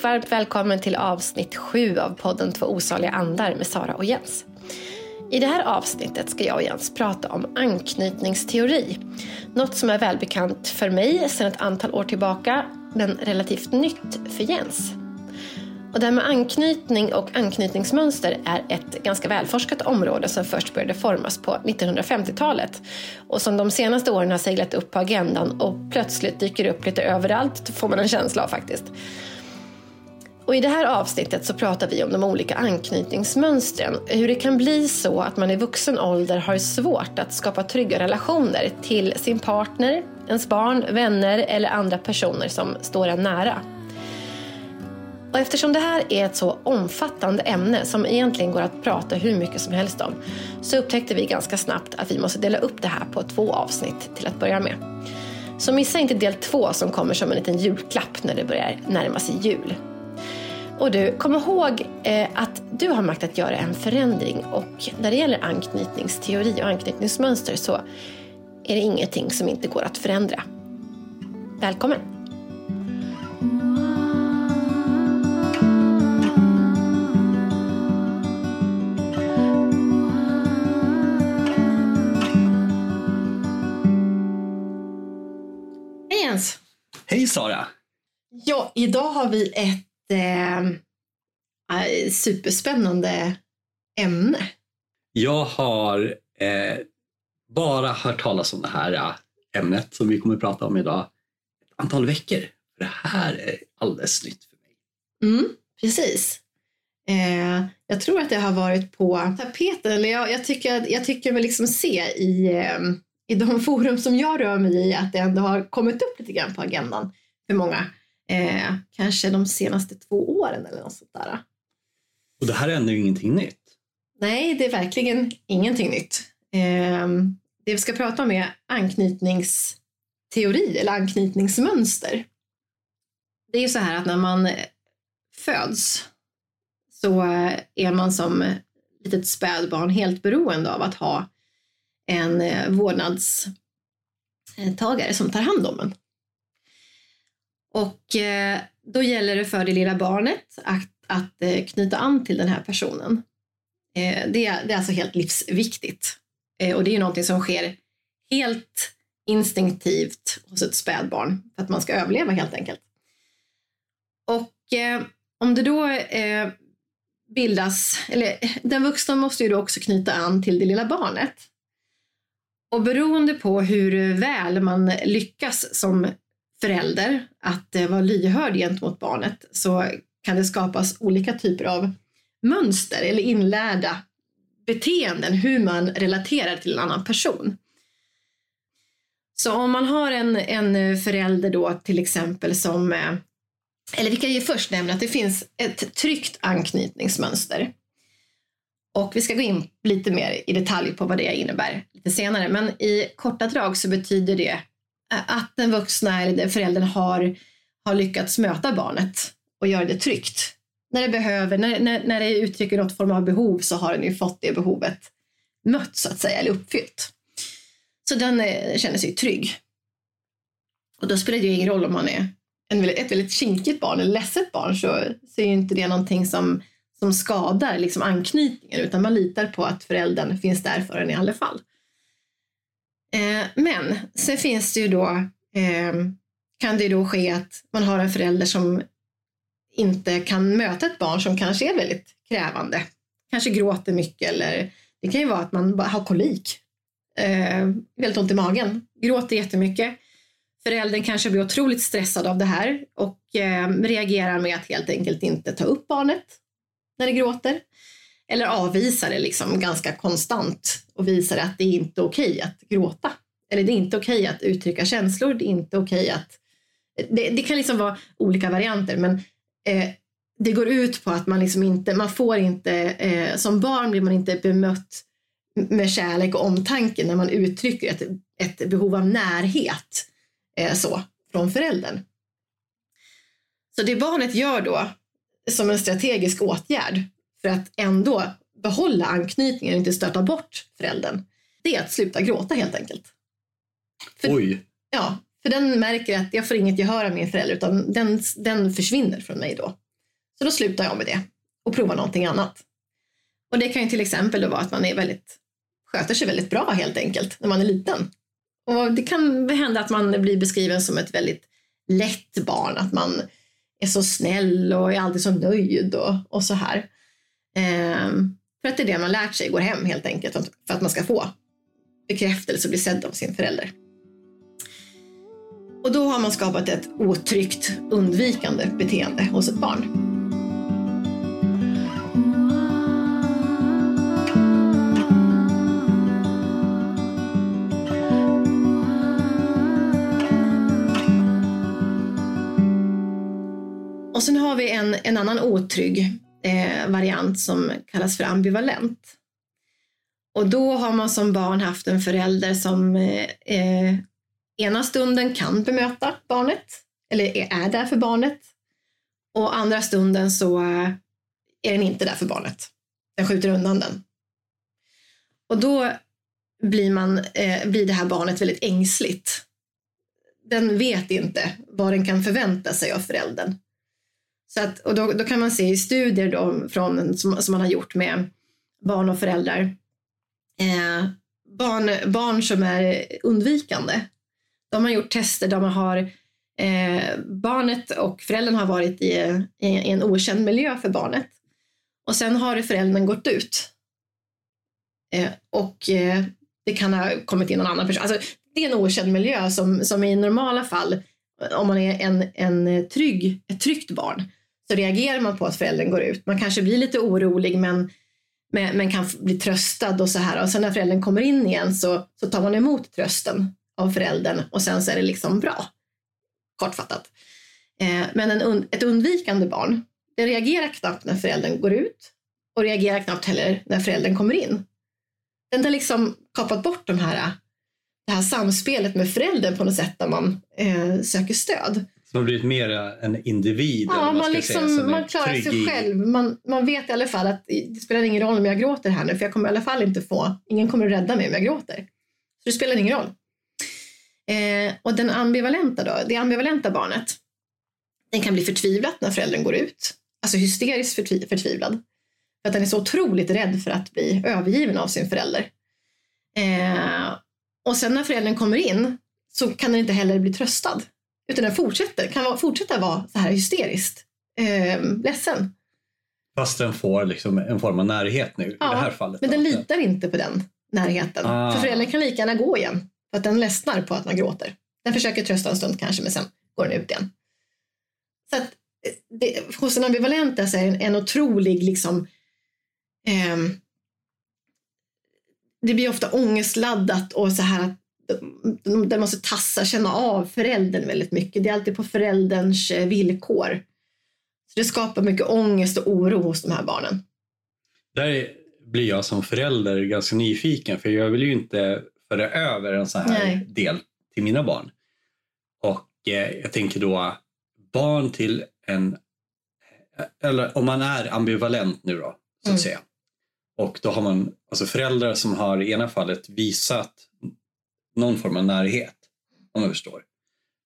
och varmt välkommen till avsnitt sju av podden Två osaliga andar med Sara och Jens. I det här avsnittet ska jag och Jens prata om anknytningsteori. Något som är välbekant för mig sedan ett antal år tillbaka, men relativt nytt för Jens. Och det här med anknytning och anknytningsmönster är ett ganska välforskat område som först började formas på 1950-talet och som de senaste åren har seglat upp på agendan och plötsligt dyker upp lite överallt, får man en känsla av faktiskt. Och I det här avsnittet så pratar vi om de olika anknytningsmönstren. Hur det kan bli så att man i vuxen ålder har svårt att skapa trygga relationer till sin partner, ens barn, vänner eller andra personer som står en nära. Och eftersom det här är ett så omfattande ämne som egentligen går att prata hur mycket som helst om så upptäckte vi ganska snabbt att vi måste dela upp det här på två avsnitt till att börja med. Så missa inte del två som kommer som en liten julklapp när det börjar närma sig jul. Och du, kom ihåg eh, att du har makt att göra en förändring och när det gäller anknytningsteori och anknytningsmönster så är det ingenting som inte går att förändra. Välkommen! Hej Jens! Hej Sara! Ja, idag har vi ett eh, superspännande ämne. Jag har eh, bara hört talas om det här ämnet som vi kommer att prata om idag ett antal veckor. För det här är alldeles nytt för mig. Mm, precis. Eh, jag tror att det har varit på tapeten. Eller jag, jag, tycker, jag tycker mig liksom se i, eh, i de forum som jag rör mig i att det ändå har kommit upp lite grann på agendan för många. Eh, kanske de senaste två åren eller något sånt där. Och det här är ännu ingenting nytt. Nej, det är verkligen ingenting nytt. Eh, det vi ska prata om är anknytningsteori eller anknytningsmönster. Det är ju så här att när man föds så är man som litet spädbarn helt beroende av att ha en eh, vårdnadstagare som tar hand om en. Och eh, då gäller det för det lilla barnet att, att eh, knyta an till den här personen. Eh, det, är, det är alltså helt livsviktigt. Och det är ju någonting som sker helt instinktivt hos ett spädbarn för att man ska överleva helt enkelt. Och om det då bildas, eller den vuxna måste ju då också knyta an till det lilla barnet. Och beroende på hur väl man lyckas som förälder att eh, vara lyhörd gentemot barnet så kan det skapas olika typer av mönster eller inlärda beteenden hur man relaterar till en annan person. Så om man har en, en förälder då till exempel som, eh, eller vi kan ju först nämna att det finns ett tryggt anknytningsmönster. Och vi ska gå in lite mer i detalj på vad det innebär lite senare. Men i korta drag så betyder det att den vuxna eller föräldern har, har lyckats möta barnet och göra det tryggt. När det behöver, när, när, när det uttrycker något form av behov så har den ju fått det behovet mött så att säga, eller uppfyllt. Så den är, känner sig trygg. Och då spelar det ju ingen roll om man är en, ett väldigt kinkigt barn eller ledset barn så, så är ju inte det någonting som, som skadar liksom anknytningen utan man litar på att föräldern finns där för en i alla fall. Eh, men sen finns det ju då, eh, kan det ju då ske att man har en förälder som inte kan möta ett barn som kanske är väldigt krävande. Kanske gråter mycket eller det kan ju vara att man bara har kolik. Eh, väldigt ont i magen, gråter jättemycket. Föräldern kanske blir otroligt stressad av det här och eh, reagerar med att helt enkelt inte ta upp barnet när det gråter eller avvisar det liksom ganska konstant och visar att det är inte okej okay att gråta. Eller det är inte okej okay att uttrycka känslor, det är inte okej okay att... Det, det, kan liksom vara olika varianter men eh, det går ut på att man liksom inte, man får inte, eh, som barn blir man inte bemött med kärlek och omtanke när man uttrycker ett, ett behov av närhet eh, så, från föräldern. Så det barnet gör då som en strategisk åtgärd för att ändå behålla anknytningen och inte stöta bort föräldern, det är att sluta gråta helt enkelt. För, Oj! Ja, för den märker att jag får inget gehör av min förälder utan den, den försvinner från mig då. Så då slutar jag med det och provar någonting annat. Och det kan ju till exempel då vara att man är väldigt, sköter sig väldigt bra helt enkelt när man är liten. Och det kan hända att man blir beskriven som ett väldigt lätt barn, att man är så snäll och är alltid så nöjd och, och så här. Ehm, för att det är det man lärt sig går hem helt enkelt, för att man ska få bekräftelse och bli sedd av sin förälder. Och då har man skapat ett otryggt undvikande beteende hos ett barn. Och sen har vi en, en annan otrygg eh, variant som kallas för ambivalent. Och då har man som barn haft en förälder som eh, eh ena stunden kan bemöta barnet, eller är där för barnet. Och andra stunden så är den inte där för barnet. Den skjuter undan den. Och då blir, man, eh, blir det här barnet väldigt ängsligt. Den vet inte vad den kan förvänta sig av föräldern. Så att, och då, då kan man se i studier då från, som, som man har gjort med barn och föräldrar. Eh, barn, barn som är undvikande. De har gjort tester där man har eh, barnet och föräldern har varit i, i, i, en okänd miljö för barnet. Och sen har föräldern gått ut. Eh, och eh, det kan ha kommit in någon annan person. Alltså, det är en okänd miljö som, som i normala fall, om man är en, en trygg, ett tryggt barn, så reagerar man på att föräldern går ut. Man kanske blir lite orolig men, men, men kan bli tröstad och så här. Och sen när föräldern kommer in igen så, så tar man emot trösten av föräldern och sen så är det liksom bra. Kortfattat. Eh, men en, ett undvikande barn, det reagerar knappt när föräldern går ut och reagerar knappt heller när föräldern kommer in. Den har liksom kapat bort de här, det här samspelet med föräldern på något sätt där man eh, söker stöd. Som har blivit mer en individ? Ja, man, man, liksom, säga, man klarar sig själv. Man, man vet i alla fall att det spelar ingen roll om jag gråter här nu för jag kommer i alla fall inte få, ingen kommer att rädda mig om jag gråter. Så det spelar ingen roll. Eh, och den ambivalenta då, det ambivalenta barnet, den kan bli förtvivlad när föräldern går ut. Alltså hysteriskt förtvi förtvivlad. För att den är så otroligt rädd för att bli övergiven av sin förälder. Eh, och sen när föräldern kommer in så kan den inte heller bli tröstad. Utan den fortsätter, kan fortsätta vara så här hysteriskt eh, ledsen. Fast den får liksom en form av närhet nu ja, i det här fallet. Men den litar inte på den närheten. Ah. För föräldern kan lika gärna gå igen. För att den ledsnar på att man gråter. Den försöker trösta en stund kanske men sen går den ut igen. Så att eh, det, hos den ambivalenta så är det en, en otrolig liksom eh, det blir ofta ångestladdat och så här att där man måste tassa, känna av föräldern väldigt mycket. Det är alltid på förälderns eh, villkor. Så det skapar mycket ångest och oro hos de här barnen. Där blir jag som förälder ganska nyfiken för jag vill ju inte föra över en sån här Nej. del till mina barn. Och eh, jag tänker då barn till en, eller om man är ambivalent nu då, så att mm. säga. Och då har man alltså föräldrar som har i ena fallet visat någon form av närhet, om man förstår.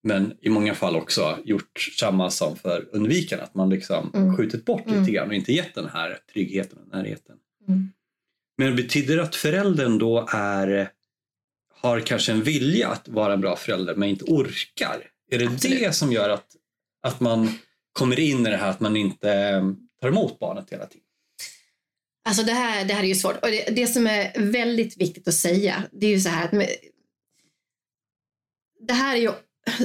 Men i många fall också gjort samma som för undvikande, att man liksom mm. skjutit bort mm. lite grann och inte gett den här tryggheten och närheten. Mm. Men betyder det att föräldern då är, har kanske en vilja att vara en bra förälder men inte orkar? Är det Absolut. det som gör att, att man kommer in i det här att man inte tar emot barnet hela tiden? Alltså det här, det här är ju svårt. Och det, det som är väldigt viktigt att säga, det är ju så här att det här är ju,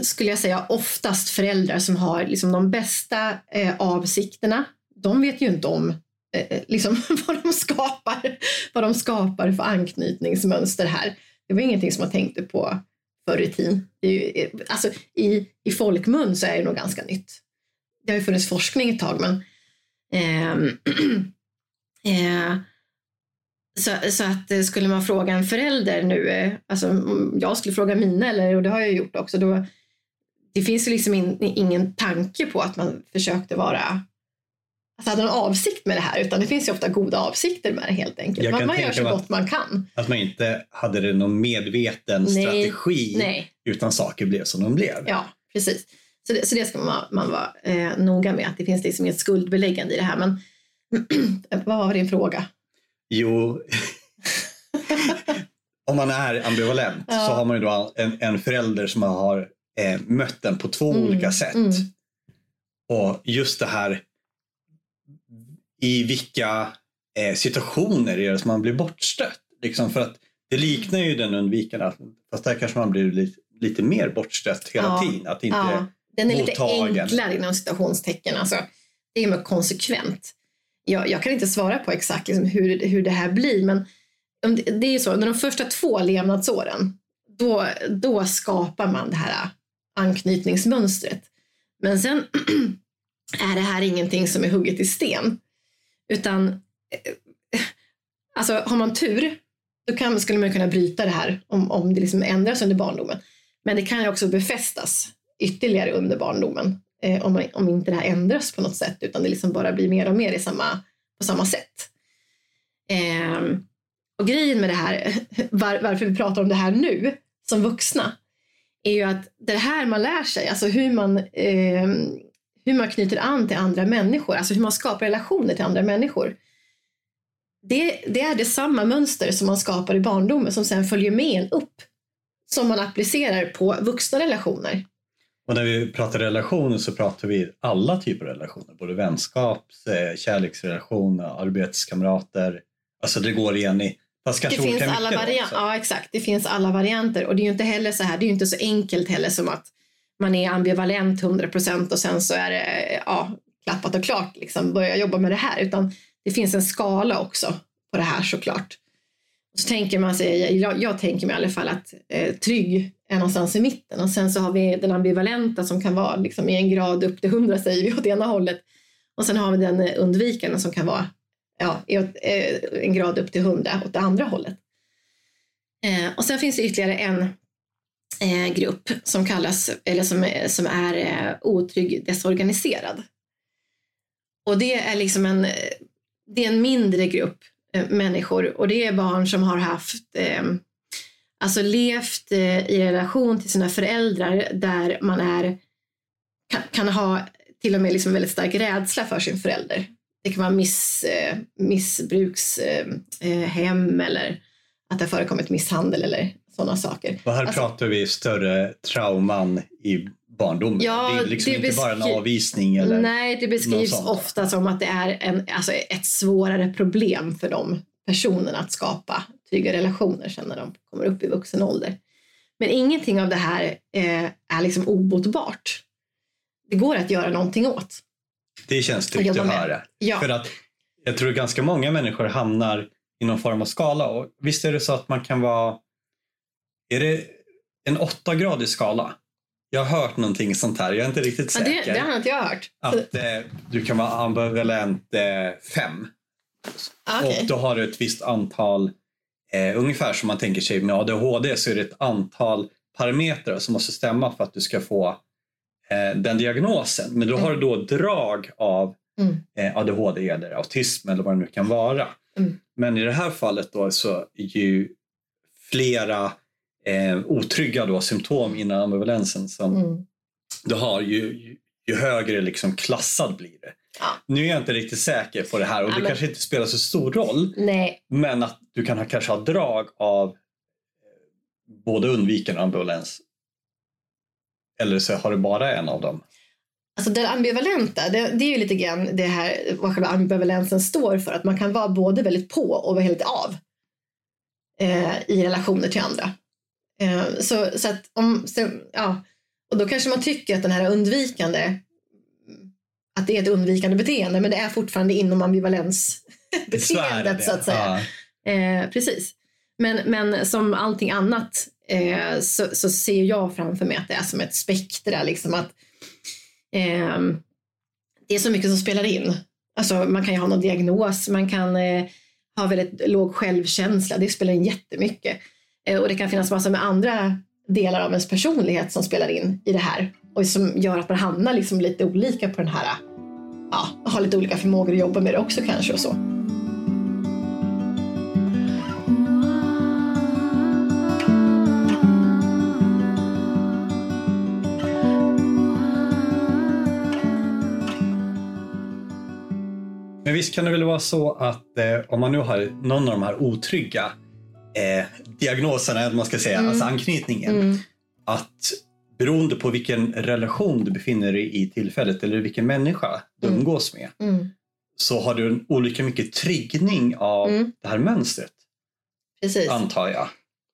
skulle jag säga, oftast föräldrar som har liksom de bästa eh, avsikterna. De vet ju inte om eh, eh liksom, vad, de skapar, vad de skapar för anknytningsmönster här. Det var ingenting som man tänkte på förr i tiden. Eh, alltså, i, I folkmun så är det nog ganska nytt. Det har ju funnits forskning ett tag men ehm, eh, eh, så, så att eh, skulle man fråga en förälder nu, eh, alltså jag skulle fråga mina, eller, och det har jag gjort också, då, det finns ju liksom in, ingen tanke på att man försökte vara alltså hade någon avsikt med det här utan det finns ju ofta goda avsikter med det helt enkelt. Man, man gör så gott man kan. Att man inte hade det någon medveten nej, strategi nej. utan saker blev som de blev. Ja, precis. Så det, så det ska man, man vara eh, noga med, att det finns liksom inget skuldbeläggande i det här. Men vad var din fråga? Jo, om man är ambivalent ja. så har man ju då en, en förälder som har eh, mött den på två mm. olika sätt. Mm. Och just det här i vilka eh, situationer är det som man blir bortstött? Liksom för att det liknar ju den undvikande, fast där kanske man blir lite, lite mer bortstött hela ja. tiden. Att inte ja. Den är lite enklare inom citationstecken. Alltså, det är mer konsekvent. Jag, jag kan inte svara på exakt liksom hur, hur det här blir men det är ju så, under de första två levnadsåren då, då skapar man det här anknytningsmönstret. Men sen är det här ingenting som är hugget i sten. Utan eh, alltså har man tur då kan, skulle man kunna bryta det här om, om det liksom ändras under barndomen. Men det kan ju också befästas ytterligare under barndomen eh, om, man, om inte det här ändras på något sätt utan det liksom bara blir mer och mer i samma, på samma sätt. Eh, och grejen med det här, var, varför vi pratar om det här nu som vuxna, är ju att det här man lär sig, alltså hur man, eh, hur man knyter an till andra människor, alltså hur man skapar relationer till andra människor. Det, det är det samma mönster som man skapar i barndomen som sen följer med en upp. Som man applicerar på vuxna relationer. Och när vi pratar relationer så pratar vi alla typer av relationer. Både vänskaps, eh, kärleksrelationer, arbetskamrater. Alltså det går igen i det finns alla varianter. Ja, exakt. Det finns alla varianter och det är ju inte heller så här. Det är ju inte så enkelt heller som att man är ambivalent 100 procent och sen så är det ja, klappat och klart. Liksom börja jobba med det här, utan det finns en skala också på det här såklart. Så tänker man sig, jag, jag tänker mig i alla fall att eh, trygg någonstans i mitten och sen så har vi den ambivalenta som kan vara liksom i en grad upp till hundra säger vi åt ena hållet och sen har vi den undvikande som kan vara ja, eh, en grad upp till 100 åt det andra hållet. Eh, och sen finns det ytterligare en eh, grupp som kallas, eller som, eh, som är eh, otrygg desorganiserad. Och det är liksom en, det är en mindre grupp människor och det är barn som har haft alltså levt i relation till sina föräldrar där man är, kan, kan ha till och med liksom väldigt stark rädsla för sin förälder. Det kan vara miss, eh, missbrukshem eh, eller att det har förekommit misshandel eller sådana saker. Och här alltså, pratar vi större trauman i barndomen. Ja, det är liksom det inte bara en avvisning. Eller nej, det beskrivs ofta som att det är en, alltså ett svårare problem för de personerna att skapa trygga relationer sen när de kommer upp i vuxen ålder. Men ingenting av det här eh, är liksom obotbart. Det går att göra någonting åt. Det känns tryggt att höra. Ja. För att jag tror ganska många människor hamnar i någon form av skala. Och visst är det så att man kan vara... Är det en åttagradig skala? Jag har hört någonting sånt här. Jag är inte riktigt säker. Ja, det, det har inte jag hört. Att eh, du kan vara ambivalent eh, fem. Ah, okay. Och då har du ett visst antal, eh, ungefär som man tänker sig med ADHD så är det ett antal parametrar som måste stämma för att du ska få eh, den diagnosen. Men då har du då drag av mm. eh, ADHD eller autism eller vad det nu kan vara. Mm. Men i det här fallet då så är ju flera eh, otrygga då, symptom innan ambivalensen som mm. du har ju, ju, ju högre liksom klassad blir det. Ja. Nu är jag inte riktigt säker på det här och ja, det men... kanske inte spelar så stor roll. Nej. Men att du kan ha, kanske ha drag av eh, både undvikande och ambivalens eller så har du bara en av dem? Alltså det ambivalenta, det, det, är ju lite grann det här vad själva ambivalensen står för. Att man kan vara både väldigt på och väldigt av eh, i relationer till andra. Eh, så, så att om, så, ja, och då kanske man tycker att den här undvikande att det är ett undvikande beteende men det är fortfarande inom ambivalensbeteendet så att säga. Ja. Eh, precis. Men, men som allting annat eh, så, så, ser jag framför mig att det är som ett spektra. Liksom att, eh, det är så mycket som spelar in. Alltså, man kan ju ha någon diagnos, man kan eh, ha väldigt låg självkänsla, det spelar in jättemycket. Eh, och det kan finnas massor med andra delar av ens personlighet som spelar in i det här och som gör att man hamnar liksom lite olika på den här, ja, har lite olika förmågor att jobba med det också kanske och så. Men visst kan det väl vara så att eh, om man nu har någon av de här otrygga eh, diagnoserna, eller man ska säga, mm. alltså anknytningen, mm. att beroende på vilken relation du befinner dig i tillfället eller vilken människa du Mm. umgås med Mm. så har du olika mycket triggning av Mm. det här mönstret, Precis. antar jag.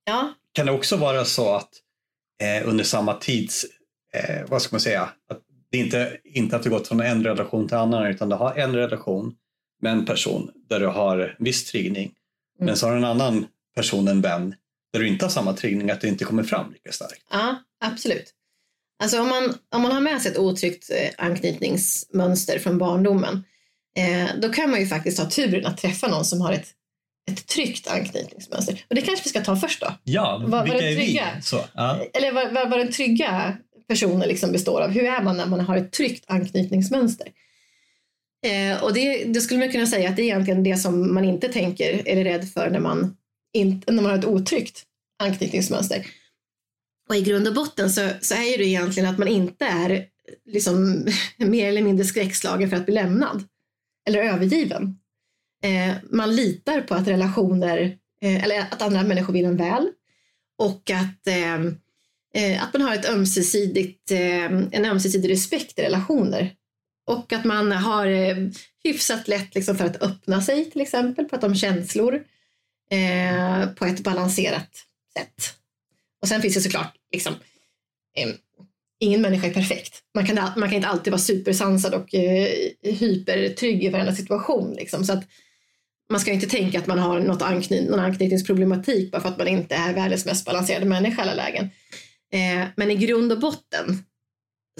Ja. Kan det också vara så att eh, under samma tids, eh, vad ska man säga, att det inte, inte att du gått från en relation till annan utan du har en relation med en person där du har viss triggning. Mm. Men så har du en annan person, en vän, där du inte har samma triggning, att det inte kommer fram lika starkt. Ja, absolut. Alltså om man, om man har med sig ett otryggt eh, anknytningsmönster från barndomen, eh, då kan man ju faktiskt ha turen att träffa någon som har ett, ett tryggt anknytningsmönster. Och det kanske vi ska ta först då. Ja, Vad- vilka vad är är trygga? vi? Så, ja. Eller vad, vad, vad den trygga personen liksom består av. Hur är man när man har ett tryggt anknytningsmönster? Eh, och det, det skulle man kunna säga att det är egentligen det som man inte tänker eller är rädd för när man, inte, när man har ett otryggt anknytningsmönster. Och i grund och botten så, så är ju det egentligen att man inte är liksom, mer eller mindre skräckslagen för att bli lämnad eller övergiven. Eh, man litar på att relationer, eh, eller att andra människor vill en väl och att, eh, eh att man har ett ömsesidigt, eh, en ömsesidig respekt i relationer. Och att man har eh, hyfsat lätt liksom, för att öppna sig till exempel, prata om känslor eh, på ett balanserat sätt. Och sen finns det såklart, liksom, eh, ingen människa är perfekt. Man kan, man kan inte alltid vara supersansad och eh, hypertrygg i varenda situation. Liksom. Så att man ska inte tänka att man har något ankny- någon anknytningsproblematik bara för att man inte är världens mest balanserade människa i alla lägen. Eh, men i grund och botten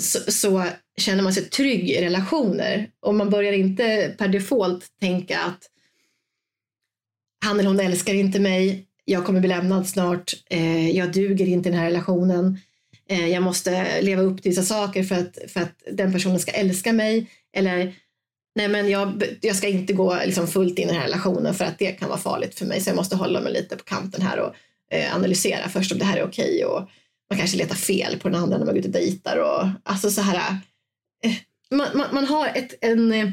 så, så känner man sig trygg i relationer och man börjar inte per default tänka att han eller hon älskar inte mig, jag kommer bli lämnad snart, eh, jag duger inte i den här relationen, eh, jag måste leva upp till vissa saker för att, för att den personen ska älska mig. Eller nej men jag, jag ska inte gå liksom fullt in i den här relationen för att det kan vara farligt för mig. Så jag måste hålla mig lite på kanten här och eh, analysera först om det här är okej och man kanske letar fel på den andra när man går ut och dejtar och alltså så här eh, man, man, man har ett, en, eh,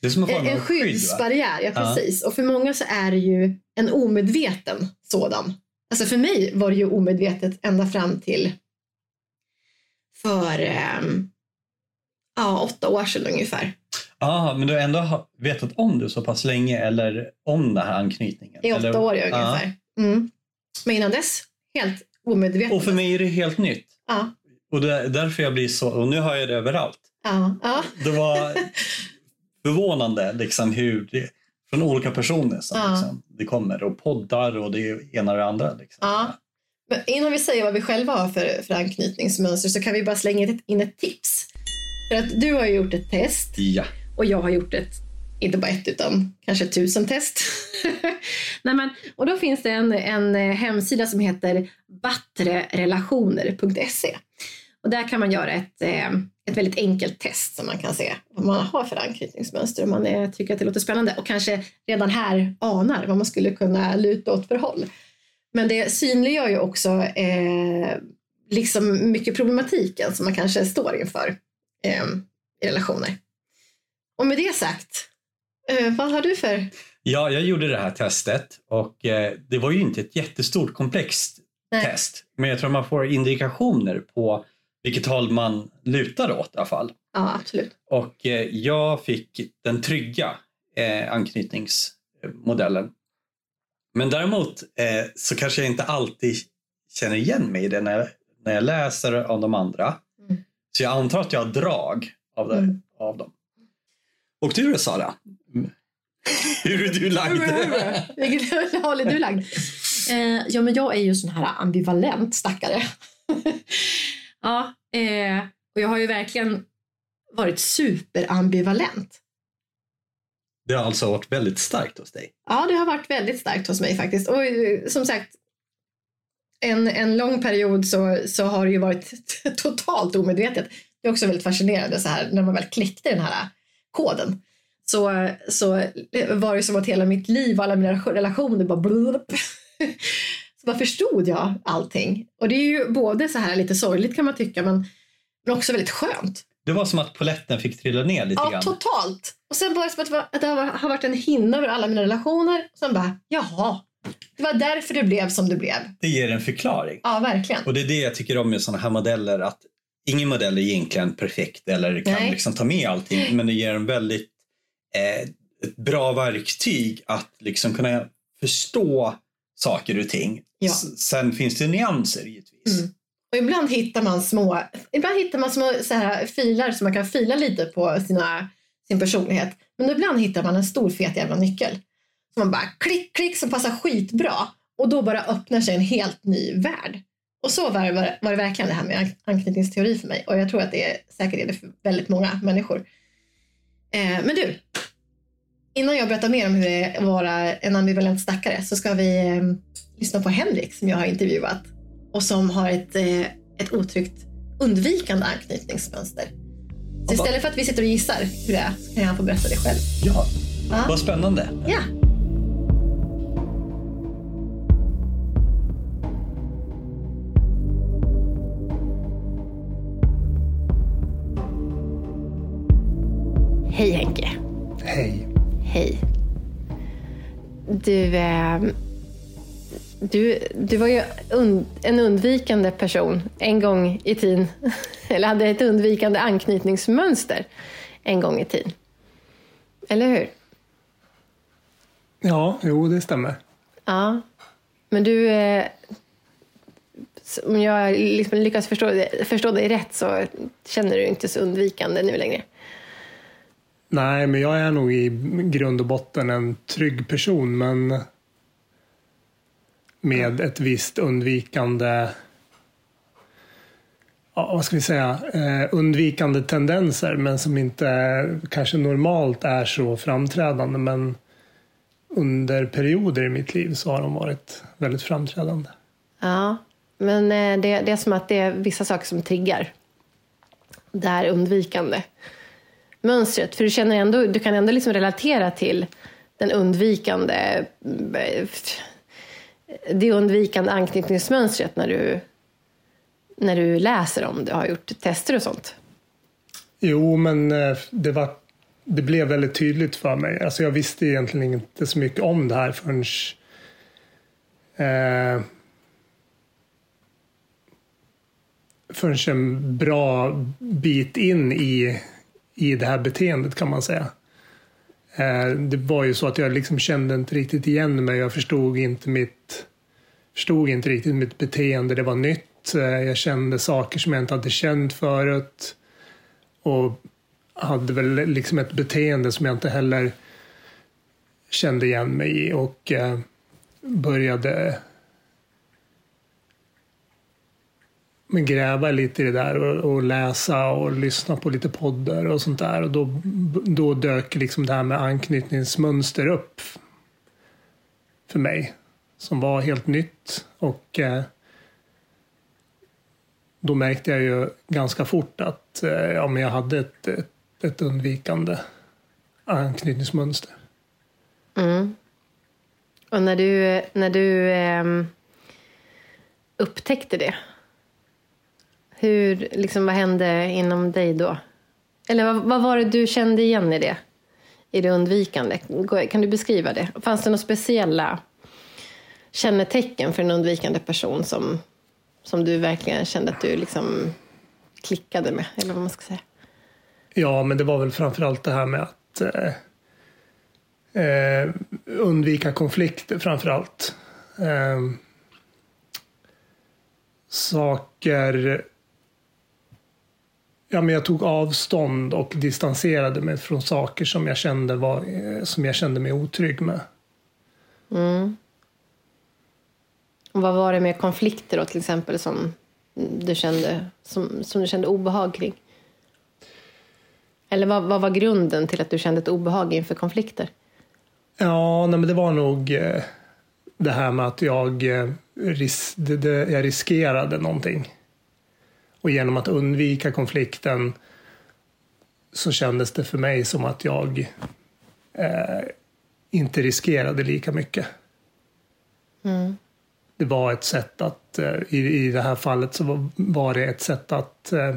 det är en en skyddsbarriär, ja Ja. precis. Och för många så är det ju en omedveten sådan. Alltså för mig var det ju omedvetet ända fram till för ehm, ja, åtta år sedan ungefär. Ja, men du har ändå vetat om det så pass länge eller om den här anknytningen? I åtta eller? år Ja. ungefär. Mm. Men innan dess, helt omedvetet. Och för mig är det helt nytt. Ja, Och det är därför jag blir så, och nu har jag det överallt. ja, ja. Det var förvånande liksom hur det, från olika personer som Ja. liksom, det kommer och poddar och det ena och det andra. Liksom. Ja. Men innan vi säger vad vi själva har för, för anknytningsmönster så kan vi bara slänga in ett, tips. För att du har gjort ett test Ja. Och jag har gjort ett, inte bara ett utan kanske tusen test. Nej, men, och då finns det en, en hemsida som heter battrerelationer.se. Och där kan man göra ett, eh, ett väldigt enkelt test som man kan se vad man har för anknytningsmönster om man eh, tycker att det låter spännande och kanske redan här anar vad man skulle kunna luta åt för håll. Men det synliggör ju också eh, liksom mycket problematiken som man kanske står inför eh, i relationer. Och med det sagt, eh, vad har du för... ja, jag gjorde det här testet och eh, det var ju inte ett jättestort komplext Nej. test. Men jag tror man får indikationer på vilket håll man lutar åt i alla fall. Ja, absolut. Och eh, jag fick den trygga eh, anknytningsmodellen. Men däremot eh, så kanske jag inte alltid känner igen mig i det när jag, när jag läser av de andra. Mm. Så jag antar att jag har drag av, det, Mm. av dem. Och du Sara? Hur är du lagd? Vilket håll är du lagd? Eh, ja, men jag är ju sån här ambivalent stackare. ja, eh, och jag har ju verkligen varit superambivalent. Det har alltså varit väldigt starkt hos dig. Ja, det har varit väldigt starkt hos mig faktiskt. Och eh, som sagt, en, en lång period så, så har det ju varit totalt omedvetet. Det är också väldigt fascinerande så här när man väl kläckte den här koden. Så, så var det som att hela mitt liv och alla mina relationer bara. Bara förstod jag allting. Och det är ju både så här lite sorgligt kan man tycka men, men också väldigt skönt. Det var som att poletten fick trilla ner lite ja, grann. totalt. Och sen det som att att det har varit en hinna över alla mina relationer. Och sen bara, jaha. Det var därför det blev som det blev. Det ger en förklaring. Ja, verkligen. Och det är det jag tycker om med sådana här modeller. Att ingen modell är egentligen perfekt eller kan liksom ta med allting. Men det ger en väldigt eh, ett bra verktyg att liksom kunna förstå saker och ting. Ja. Sen finns det nyanser givetvis. Mm. Och ibland hittar man små, ibland hittar man små så här, filar som man kan fila lite på sina, sin personlighet. Men ibland hittar man en stor fet jävla nyckel. Som man bara klick, klick som passar skitbra. Och då bara öppnar sig en helt ny värld. Och så var det, var det verkligen det här med anknytningsteori för mig. Och jag tror att det är säkert är det för väldigt många människor. Eh, men du, innan jag berättar mer om hur det är att vara en ambivalent stackare så ska vi eh, lyssna på Henrik som jag har intervjuat och som har ett, eh, ett otryggt undvikande anknytningsmönster. Så istället för att vi sitter och gissar hur det är så kan han få berätta det själv. Ja, ja. vad spännande. Ja. Hej Henke. Hej. Hej. Du, eh, du, du var ju und, en undvikande person en gång i tiden. Eller hade ett undvikande anknytningsmönster en gång i tiden. Eller hur? Ja, jo det stämmer. Ja. Men du, eh, om jag liksom lyckas förstå, förstå dig rätt så känner du inte så undvikande nu längre. Nej, men jag är nog i grund och botten en trygg person, men med ett visst undvikande ja, vad ska vi säga, eh, undvikande tendenser men som inte kanske normalt är så framträdande men under perioder i mitt liv så har de varit väldigt framträdande. Ja, men eh, det, det är som att det är vissa saker som triggar det här undvikande mönstret. För du, känner ändå, du kan ändå liksom relatera till den undvikande det undvikande anknytningsmönstret när du, när du läser om det har gjort tester och sånt? Jo, men eh, det, var, det blev väldigt tydligt för mig. Alltså jag visste egentligen inte så mycket om det här förrän eh, förrän en bra bit in i, i det här beteendet kan man säga. Eh, det var ju så att jag liksom kände inte riktigt igen mig. Jag förstod inte mitt, förstod inte riktigt mitt beteende. Det var nytt. Eh, jag kände saker som jag inte hade känt förut. Och hade väl liksom ett beteende som jag inte heller kände igen mig i. Och eh, började men gräva lite i det där och, och, läsa och lyssna på lite poddar och sånt där. Och då, då dök liksom det här med anknytningsmönster upp för mig. Som var helt nytt. Och eh, då märkte jag ju ganska fort att eh, ja, men jag hade ett, ett, ett undvikande anknytningsmönster. Mm. Och när du, när du eh, upptäckte det, hur, liksom, vad hände inom dig då? Eller vad, vad, var det du kände igen i det? I det undvikande? Kan du beskriva det? Fanns det några speciella kännetecken för en undvikande person som, som du verkligen kände att du liksom klickade med? Eller vad man ska säga. Ja, men det var väl framförallt det här med att eh, eh, undvika konflikter framförallt. Eh, saker ja, men jag tog avstånd och distanserade mig från saker som jag kände, var, eh, som jag kände mig otrygg med. Mm. Vad var det med konflikter då, till exempel som du kände, som, som du kände obehag kring? Eller vad, vad var grunden till att du kände ett obehag inför konflikter? Ja, nej, men det var nog eh, det här med att jag, eh, ris det, det, jag riskerade någonting. Och genom att undvika konflikten så kändes det för mig som att jag eh, inte riskerade lika mycket. Mm. Det var ett sätt att, eh, i, i det här fallet så var, det ett sätt att eh,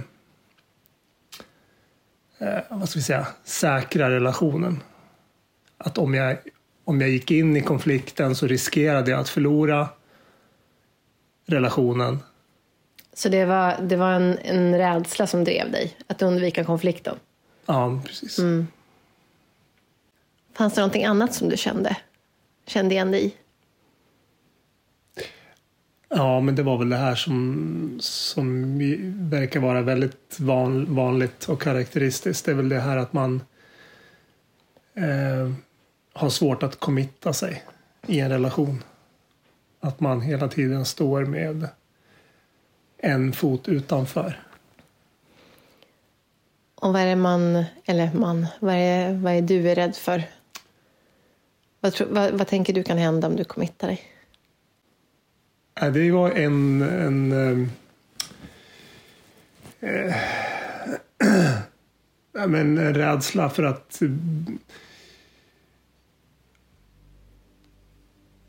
eh, vad ska vi säga, säkra relationen. Att om jag, om jag gick in i konflikten så riskerade jag att förlora relationen. Så det var, det var en, en rädsla som drev dig, att undvika konflikten? Ja, precis. Mm. Fanns det någonting annat som du kände, kände igen dig i? Ja, men det var väl det här som, som verkar vara väldigt van, vanligt och karaktäristiskt. Det är väl det här att man eh, har svårt att committa sig i en relation. Att man hela tiden står med en fot utanför. Och vad är det man, eller man, vad är, vad är du är rädd för? Vad, vad, vad tänker du kan hända om du committar dig? Det var en, en äh, äh, men en rädsla för att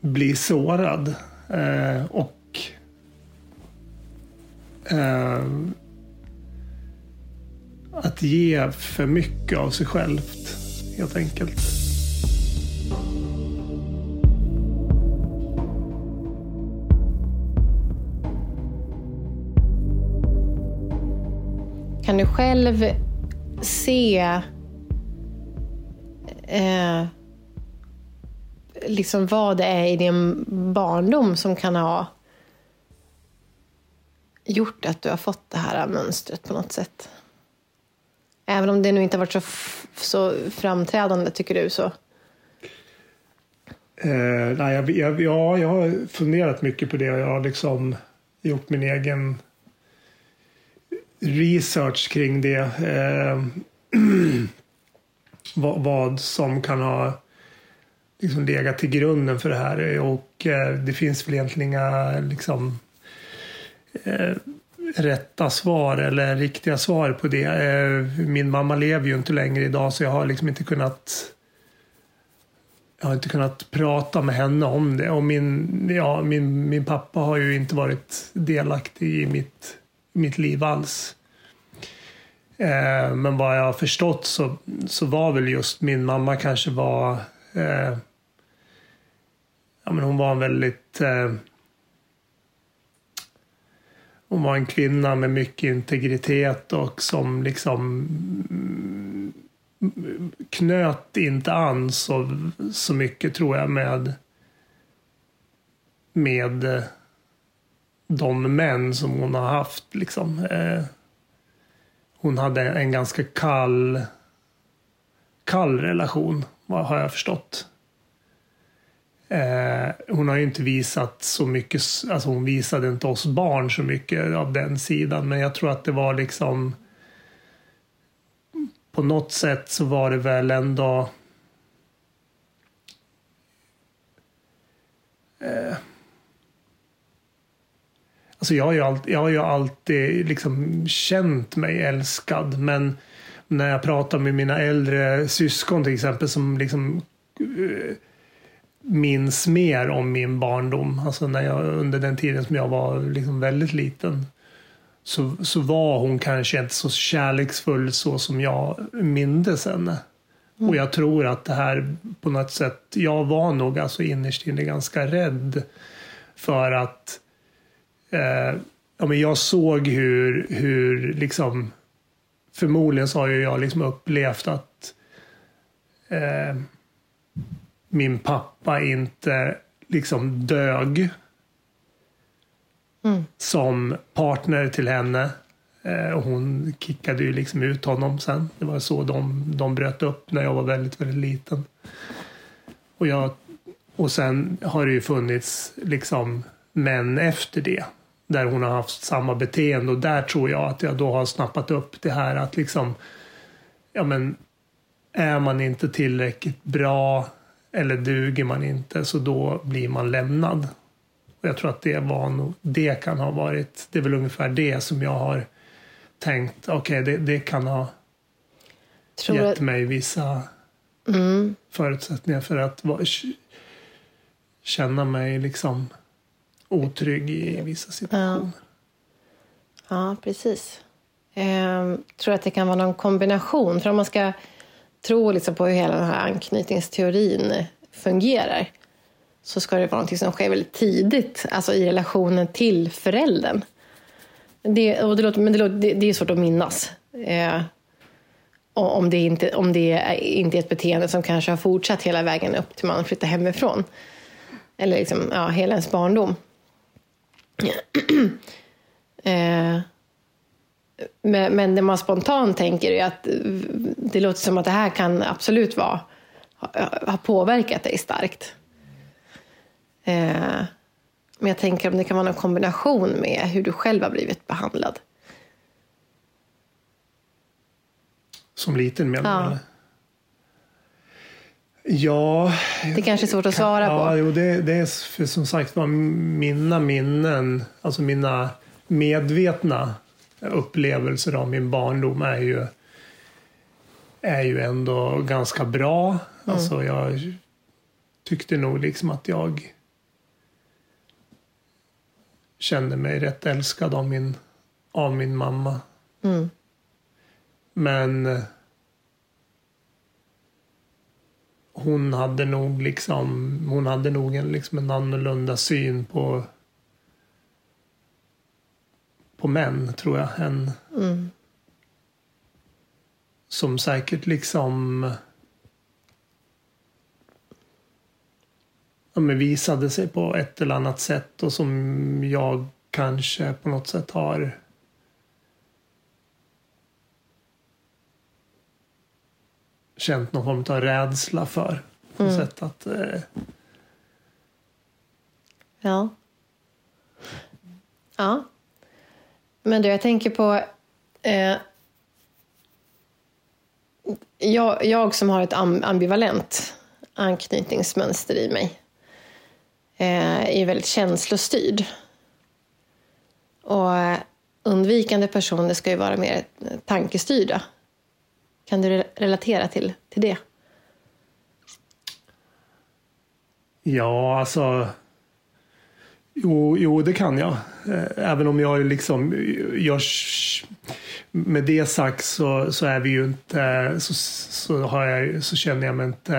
bli sårad. Äh, och ehm, att ge för mycket av sig självt, helt enkelt. Kan du själv se eh, liksom vad det är i din barndom som kan ha gjort att du har fått det här mönstret på något sätt? Även om det nu inte har varit så, så framträdande, tycker du? så? Eh, nej, jag, jag, jag har funderat mycket på det och jag har liksom gjort min egen research kring det. Eh, vad, vad, som kan ha liksom legat till grunden för det här. Och eh, det finns väl egentligen inga liksom, eh, rätta svar eller riktiga svar på det. Eh, min mamma lever ju inte längre idag så jag har liksom inte kunnat jag har inte kunnat prata med henne om det. Och min, ja, min, min pappa har ju inte varit delaktig i mitt mitt liv alls. Eh, men vad jag har förstått så, så var väl just min mamma kanske var eh, ja, men hon var en väldigt eh, hon var en kvinna med mycket integritet och som liksom mm, knöt inte an så, så mycket tror jag med med eh, de män som hon har haft. Liksom. Eh, hon hade en ganska kall, kall relation, har jag förstått. Eh, hon har ju inte visat så mycket, alltså hon visade inte oss barn så mycket av den sidan, men jag tror att det var liksom på något sätt så var det väl ändå eh, Alltså jag har ju alltid, jag har ju alltid liksom känt mig älskad men när jag pratar med mina äldre syskon till exempel som liksom uh, minns mer om min barndom, alltså när jag, under den tiden som jag var liksom väldigt liten så, så var hon kanske inte så kärleksfull så som jag mindes henne. Mm. Och jag tror att det här på något sätt, jag var nog alltså innerst inne ganska rädd för att eh, ja, men jag såg hur, hur liksom, förmodligen så har ju jag liksom upplevt att eh, min pappa inte liksom dög mm. som partner till henne. Eh, och hon kickade ju liksom ut honom sen. Det var så de, de bröt upp när jag var väldigt, väldigt liten. Och, jag, och sen har det ju funnits liksom män efter det där hon har haft samma beteende och där tror jag att jag då har snappat upp det här att liksom ja men är man inte tillräckligt bra eller duger man inte så då blir man lämnad. Och jag tror att det var nog, det kan ha varit, det är väl ungefär det som jag har tänkt, okej okay, det, det, kan ha tror gett mig vissa mm. förutsättningar för att känna mig liksom otrygg i vissa situationer. Ja, ja precis. Ehm, tror att det kan vara någon kombination. För om man ska tro liksom på hur hela den här anknytningsteorin fungerar så ska det vara något som sker väldigt tidigt, alltså i relationen till föräldern. Det, och det, låter, men det, låter, det, det är svårt att minnas. Eh, om det, inte, om det är, inte är ett beteende som kanske har fortsatt hela vägen upp till man flyttar hemifrån. Eller liksom, ja, hela ens barndom. eh, men, men det man spontant tänker är att det låter som att det här kan absolut vara, ha, ha påverkat dig starkt. Eh, men jag tänker om det kan vara någon kombination med hur du själv har blivit behandlad. Som liten menar Ja. Ja. Det kanske är svårt att svara ja, på. Jo, det, det är för som sagt var mina minnen, alltså mina medvetna upplevelser av min barndom är ju, är ju ändå ganska bra. Mm. Alltså jag tyckte nog liksom att jag kände mig rätt älskad av min, av min mamma. Mm. Men eh, hon hade nog liksom, hon hade nog en, liksom en annorlunda syn på på män, tror jag. En, Mm. som säkert liksom ja, men visade sig på ett eller annat sätt och som jag kanske på något sätt har känt någon form av rädsla för. På Mm. sätt att, eh, Ja. Ja. Men du, jag tänker på... Eh, jag, jag som har ett am- ambivalent anknytningsmönster i mig eh, är väldigt känslostyrd. Och eh, undvikande personer ska ju vara mer tankestyrda. Kan du relatera till, till det? Ja, alltså. Jo, jo, det kan jag. Eh, även om jag liksom, jag, med det sagt så, så är vi ju inte, så, så, har jag, så känner jag mig inte,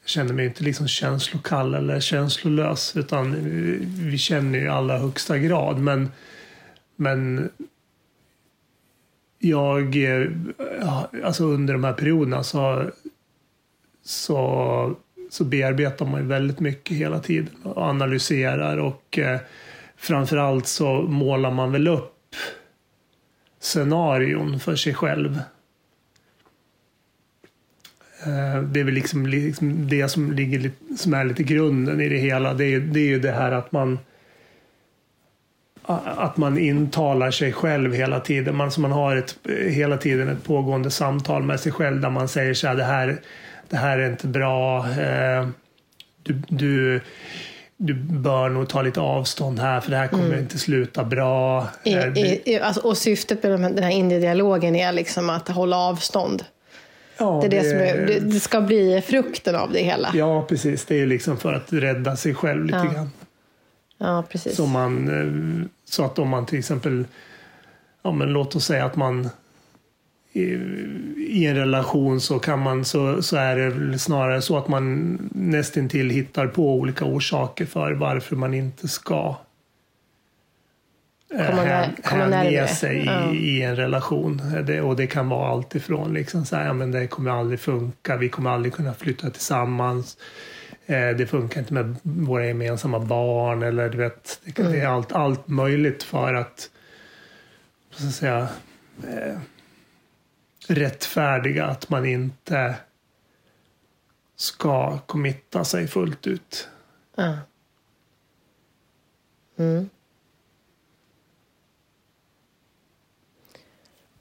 jag känner mig inte liksom känslokall eller känslolös utan vi känner ju i allra högsta grad. Men, men jag, eh, alltså under de här perioderna så, så så bearbetar man ju väldigt mycket hela tiden och analyserar och eh, framförallt så målar man väl upp scenarion för sig själv. Eh, det är väl liksom, liksom det som, ligger, lite- som är lite grunden i det hela. Det är, det är ju det här att man att man intalar sig själv hela tiden. Man, så man har ett, hela tiden ett pågående samtal med sig själv där man säger så här, det här, det här är inte bra. Eh, du, du, du bör nog ta lite avstånd här för det här kommer inte sluta bra. I, Eh, i, alltså, och syftet med den här inre dialogen är liksom att hålla avstånd. ja, Det, är det, som är, det, det ska bli frukten av det hela. Ja, precis. Det är liksom för att rädda sig själv lite Ja. grann. Precis. Så, man, eh, så att om man till exempel, ja men låt oss säga att man i, i en relation så kan man så, så är det snarare så att man nästintill hittar på olika orsaker för varför man inte ska eh, Komma hän- komma hänge sig Ja. i, i en relation. Det, och det kan vara allt ifrån liksom så här, ja, men det kommer aldrig funka, vi kommer aldrig kunna flytta tillsammans. Eh, det funkar inte med våra gemensamma barn eller du vet, det, är allt, allt möjligt för att så att säga eh, rättfärdiga att man inte ska committa sig fullt ut. Ja. Mm.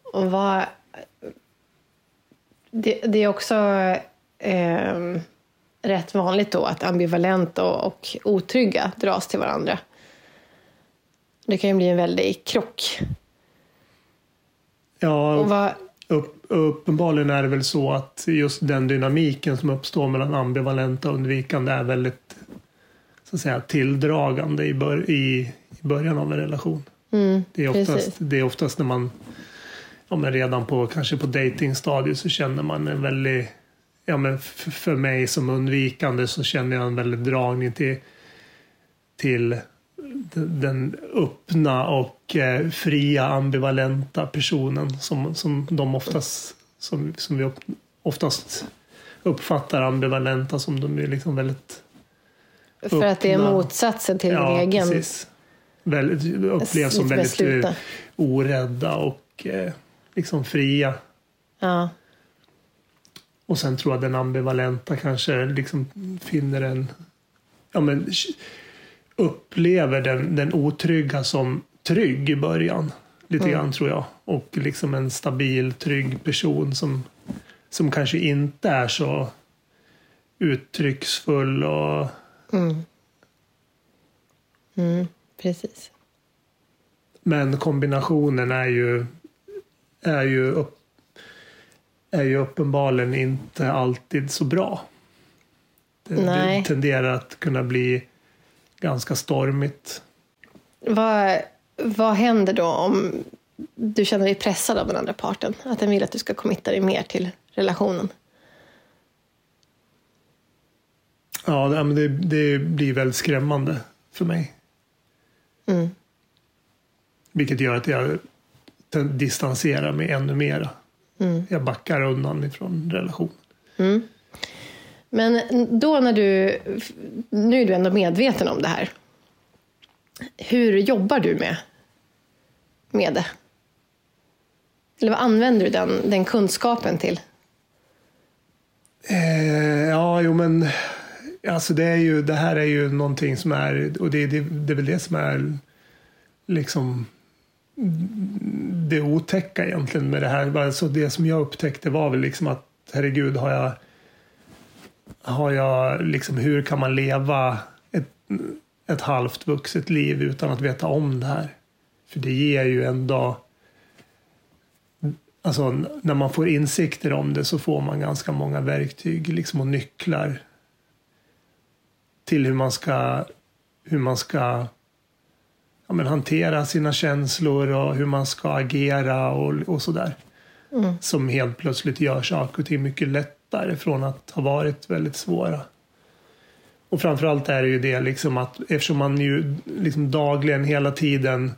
Och vad... Det, det är också ehm, rätt vanligt då att ambivalent och, och otrygga dras till varandra. Det kan ju bli en väldig krock. Ja, Och vad, upp, uppenbarligen är det väl så att just den dynamiken som uppstår mellan ambivalenta och undvikande är väldigt så att säga, tilldragande i, bör, i, i början av en relation. mm, Det är, oftast, precis. det är oftast när man ja, men redan på kanske på datingstadiet så känner man en väldigt, ja men för mig som undvikande så känner jag en väldig dragning till, till den öppna och eh, fria ambivalenta personen som, som de oftast, som, som vi oftast uppfattar ambivalenta som de är liksom väldigt För att det är motsatsen till ja, din egen... Precis. Väldigt, upplevs som väldigt besluta. orädda och eh, liksom fria. Ja. Och sen tror jag den ambivalenta kanske liksom finner en... Ja, men, upplever den, den otrygga som trygg i början. Lite mm. grann tror jag. Och liksom en stabil, trygg person som, som kanske inte är så uttrycksfull och... Mm. Mm, precis. Men kombinationen är ju, är ju, upp, är ju uppenbarligen inte alltid så bra. Det, det tenderar att kunna bli ganska stormigt. Vad, vad händer då om du känner dig pressad av den andra parten? Att den vill att du ska committa dig mer till relationen? Ja, det, det blir väldigt skrämmande för mig. Mm. Vilket gör att jag distanserar mig ännu mera. Mm. Jag backar undan ifrån relationen. Mm. Men då när du, nu är du ändå medveten om det här. Hur jobbar du med, med det? Eller vad använder du den, den kunskapen till? Eh, ja, jo men alltså det, är ju, det här är ju någonting som är, och det, det, det är väl det som är liksom det otäcka egentligen med det här. Alltså det som jag upptäckte var väl liksom att herregud har jag har jag liksom, hur kan man leva ett, ett halvt vuxet liv utan att veta om det här? För det ger ju ändå Alltså när man får insikter om det så får man ganska många verktyg liksom, och nycklar till hur man ska, hur man ska ja, men hantera sina känslor och hur man ska agera och, och sådär. Mm. Som helt plötsligt gör saker och ting mycket lätt lättare från att ha varit väldigt svåra. Och framförallt är det ju det liksom att eftersom man ju liksom dagligen hela tiden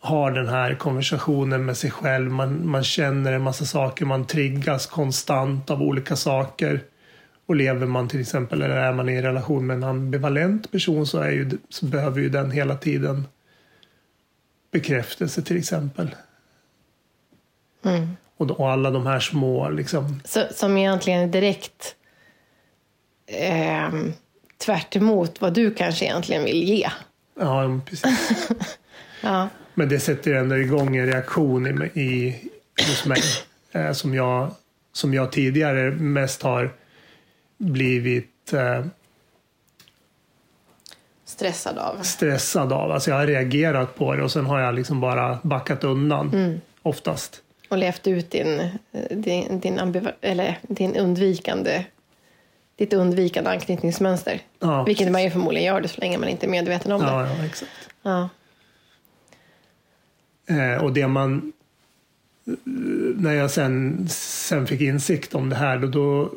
har den här konversationen med sig själv. Man, man känner en massa saker, man triggas konstant av olika saker. Och lever man till exempel, eller är man i en relation med en ambivalent person så, är ju, så behöver ju den hela tiden bekräftelse till exempel. Mm. Och, och alla de här små liksom. Så, som egentligen är direkt eh, tvärt vad du kanske egentligen vill ge. Ja, precis. ja. Men det sätter ändå igång en reaktion i, i, hos mig eh, som, jag, som jag tidigare mest har blivit eh, stressad av. Stressad av. Alltså jag har reagerat på det och sen har jag liksom bara backat undan mm. oftast och levt ut din, din, din, eller din undvikande ditt undvikande anknytningsmönster. Ja, Vilket man ju förmodligen gör det så länge man inte är medveten om det. Ja, ja exakt. Ja. Eh, och det man... När jag sen, sen fick insikt om det här då, då,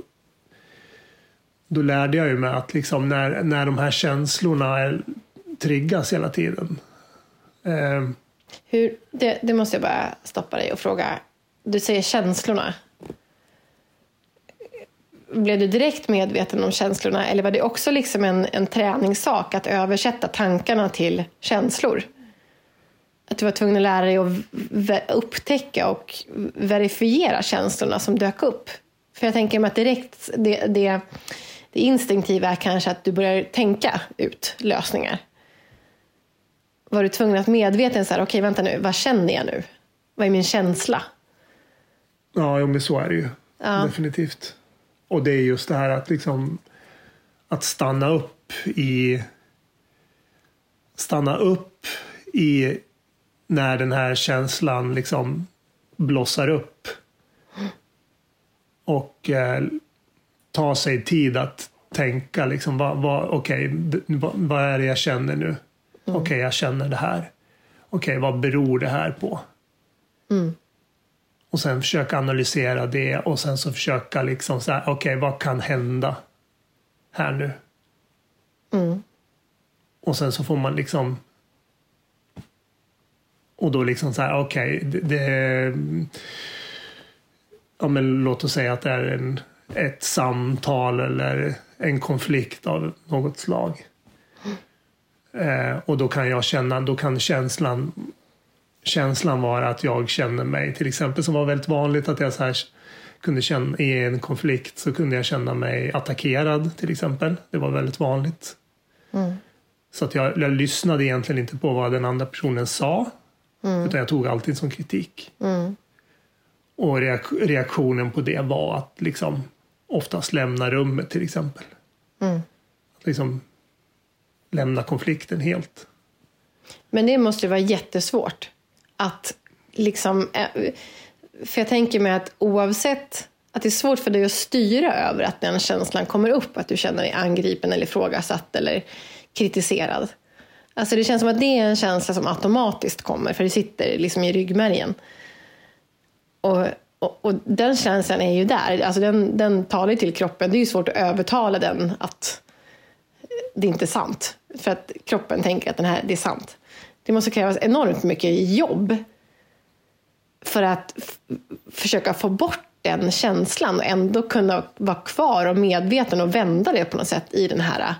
då lärde jag ju mig att liksom när, när de här känslorna är, triggas hela tiden eh, hur, det, det måste jag bara stoppa dig och fråga. Du säger känslorna. Blev du direkt medveten om känslorna eller var det också liksom en, en träningssak att översätta tankarna till känslor? Att du var tvungen att lära dig att upptäcka och verifiera känslorna som dök upp? För jag tänker mig att direkt det, det, det instinktiva är kanske att du börjar tänka ut lösningar var du tvungen att medveten så här, okej okay, vänta nu, vad känner jag nu? Vad är min känsla? Ja, men så är det ju. Ja. Definitivt. Och det är just det här att liksom att stanna upp i stanna upp i när den här känslan liksom blossar upp. Och eh, ta sig tid att tänka liksom vad, vad, okay, vad, vad är det jag känner nu? Mm. Okej, okay, jag känner det här. Okej, okay, vad beror det här på? Mm. Och sen försöka analysera det och sen så försöka liksom så här, okej okay, vad kan hända här nu? Mm. Och sen så får man liksom och då liksom så här, okej, det, det, ja men låt oss säga att det är en, ett samtal eller en konflikt av något slag. Eh, och då kan jag känna, då kan känslan känslan vara att jag känner mig, till exempel som var väldigt vanligt att jag så här kunde känna i en konflikt så kunde jag känna mig attackerad till exempel. Det var väldigt vanligt. Mm. Så att jag, jag lyssnade egentligen inte på vad den andra personen sa. Mm. Utan jag tog alltid som kritik. Mm. Och reaktionen på det var att liksom oftast lämna rummet till exempel. Mm. liksom lämna konflikten helt. Men det måste ju vara jättesvårt att liksom... eh, För jag tänker mig att oavsett att det är svårt för dig att styra över att den känslan kommer upp, att du känner dig angripen eller ifrågasatt eller kritiserad. Alltså det känns som att det är en känsla som automatiskt kommer, för det sitter liksom i ryggmärgen. Och, och, och den känslan är ju där, alltså den, den talar till kroppen. Det är ju svårt att övertala den att det inte är sant. För att kroppen tänker att den här, det är sant. Det måste krävas enormt mycket jobb för att försöka få bort den känslan och ändå kunna vara kvar och medveten och vända det på något sätt i den här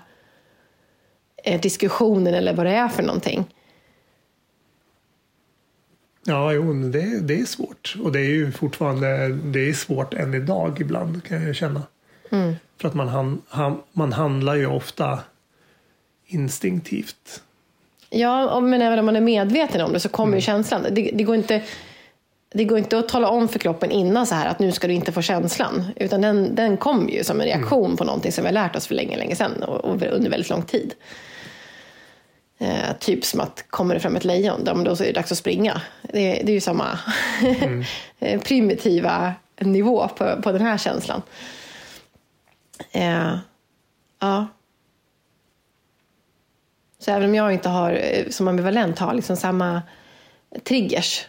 eh, diskussionen eller vad det är för någonting. Ja, jo, det, det är svårt. Och det är ju fortfarande det är svårt än idag ibland kan jag känna. Mm. För att man, han, han, man handlar ju ofta instinktivt. Ja, men även om man är medveten om det så kommer Mm. ju känslan. Det, det, går inte, det går inte att tala om för kroppen innan så här att nu ska du inte få känslan. Utan den, den kommer ju som en reaktion på någonting som vi har lärt oss för länge, länge sedan och, och under väldigt lång tid. Eh, typ som att kommer det fram ett lejon, då, då är det dags att springa. Det, det är ju samma primitiva nivå på, på den här känslan. Eh, ja. Så även om jag inte har, eh, som ambivalent har liksom samma triggers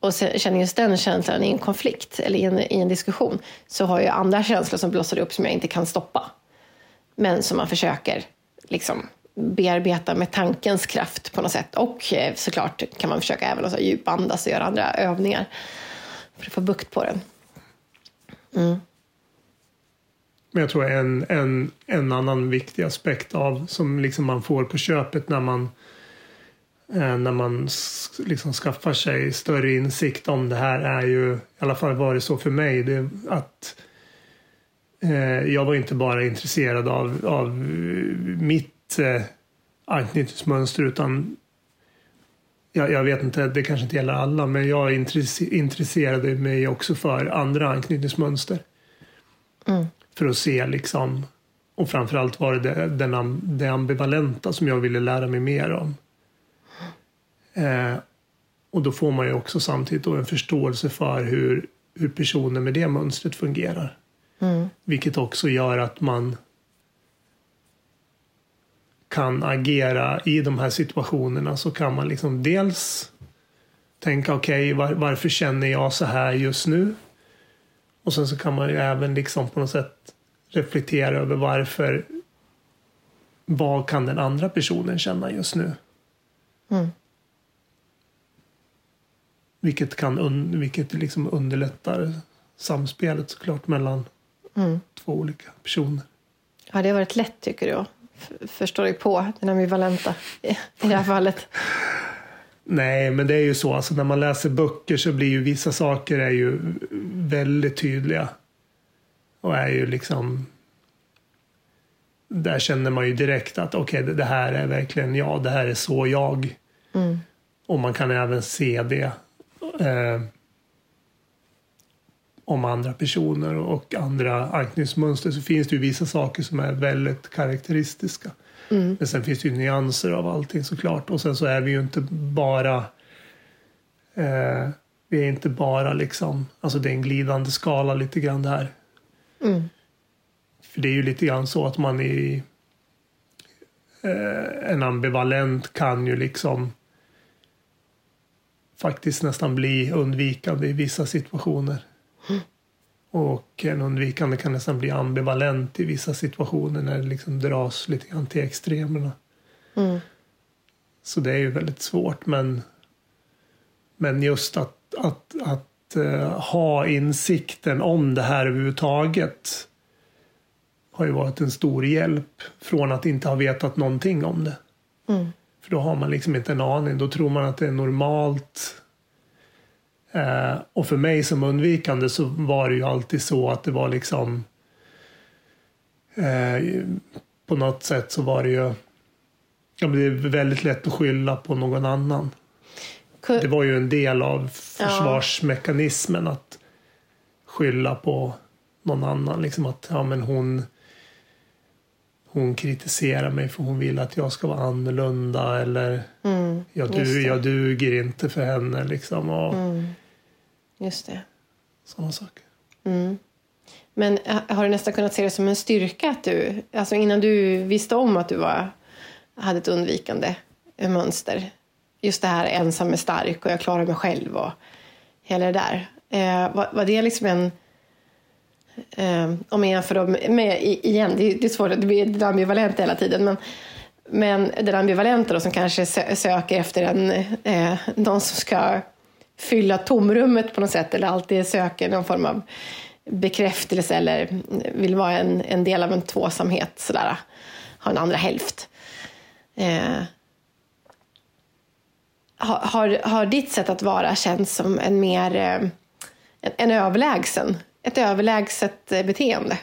och känner just den känslan i en konflikt eller i en, i en diskussion så har jag andra känslor som blossar upp som jag inte kan stoppa. Men som man försöker liksom bearbeta med tankens kraft på något sätt. Och eh, såklart kan man försöka även alltså, djupandas och göra andra övningar för att få bukt på den. Mm. Men jag tror en, en, en annan viktig aspekt av som liksom man får på köpet när man eh, när man liksom skaffar sig större insikt om det här är ju, i alla fall var det så för mig, det, att eh, jag var inte bara intresserad av, av mitt mitt eh, anknytningsmönster utan jag, jag vet inte, det kanske inte gäller alla, men jag intresse- intresserade mig också för andra anknytningsmönster för att se liksom och framförallt var det den, det ambivalenta som jag ville lära mig mer om. Eh, och då får man ju också samtidigt en förståelse för hur, hur personer med det mönstret fungerar. Vilket också gör att man kan agera i de här situationerna så kan man liksom dels tänka okej var, varför känner jag så här just nu? Och sen så kan man ju även liksom på något sätt reflektera över varför vad kan den andra personen känna just nu? Mm. Vilket, kan un, vilket liksom underlättar samspelet såklart mellan Mm. två olika personer. Har det varit lätt tycker du? Förstår dig på den ambivalenta i i det här fallet? Nej, men det är ju så. Alltså, när man läser böcker så blir ju vissa saker är ju väldigt tydliga. Och är ju liksom... Där känner man ju direkt att okej, det, det här är verkligen jag. Det här är så jag. Mm. Och man kan även se det eh, om andra personer och andra anknytningsmönster så finns det ju vissa saker som är väldigt karaktäristiska. Mm. Men sen finns det ju nyanser av allting såklart. Och sen så är vi ju inte bara eh, vi är inte bara liksom, alltså det är en glidande skala lite grann det här. Mm. För det är ju lite grann så att man i eh, en ambivalent kan ju liksom faktiskt nästan bli undvikande i vissa situationer. Och en undvikande kan nästan bli ambivalent i vissa situationer när det liksom dras lite grann till extremerna. Mm. Så det är ju väldigt svårt men, men just att, att, att uh, ha insikten om det här överhuvudtaget har ju varit en stor hjälp från att inte ha vetat någonting om det. Mm. För då har man liksom inte en aning. Då tror man att det är normalt. Eh, och för mig som undvikande så var det ju alltid så att det var liksom eh, på något sätt så var det ju ja, det är väldigt lätt att skylla på någon annan. Det var ju en del av försvarsmekanismen ja. att skylla på någon annan. Liksom att ja, men hon hon kritiserar mig för hon vill att jag ska vara annorlunda eller mm, jag, du, jag duger inte för henne. Liksom, och mm, just det. Sådana saker. Mm. Men har du nästan kunnat se det som en styrka att du, alltså innan du visste om att du var, hade ett undvikande mönster, just det här ensam är stark och jag klarar mig själv och hela det där. Eh, var, var det liksom en Eh, om man jämför dem med, igen, det är, det är svårt, det blir ambivalent hela tiden, men, men den ambivalenta då, som kanske söker efter en, eh, någon som ska fylla tomrummet på något sätt, eller alltid söker någon form av bekräftelse eller vill vara en, en del av en tvåsamhet, sådär, ha en andra hälft. Eh, har, har ditt sätt att vara känts som en mer eh, en, en överlägsen ett överlägset eh, beteende.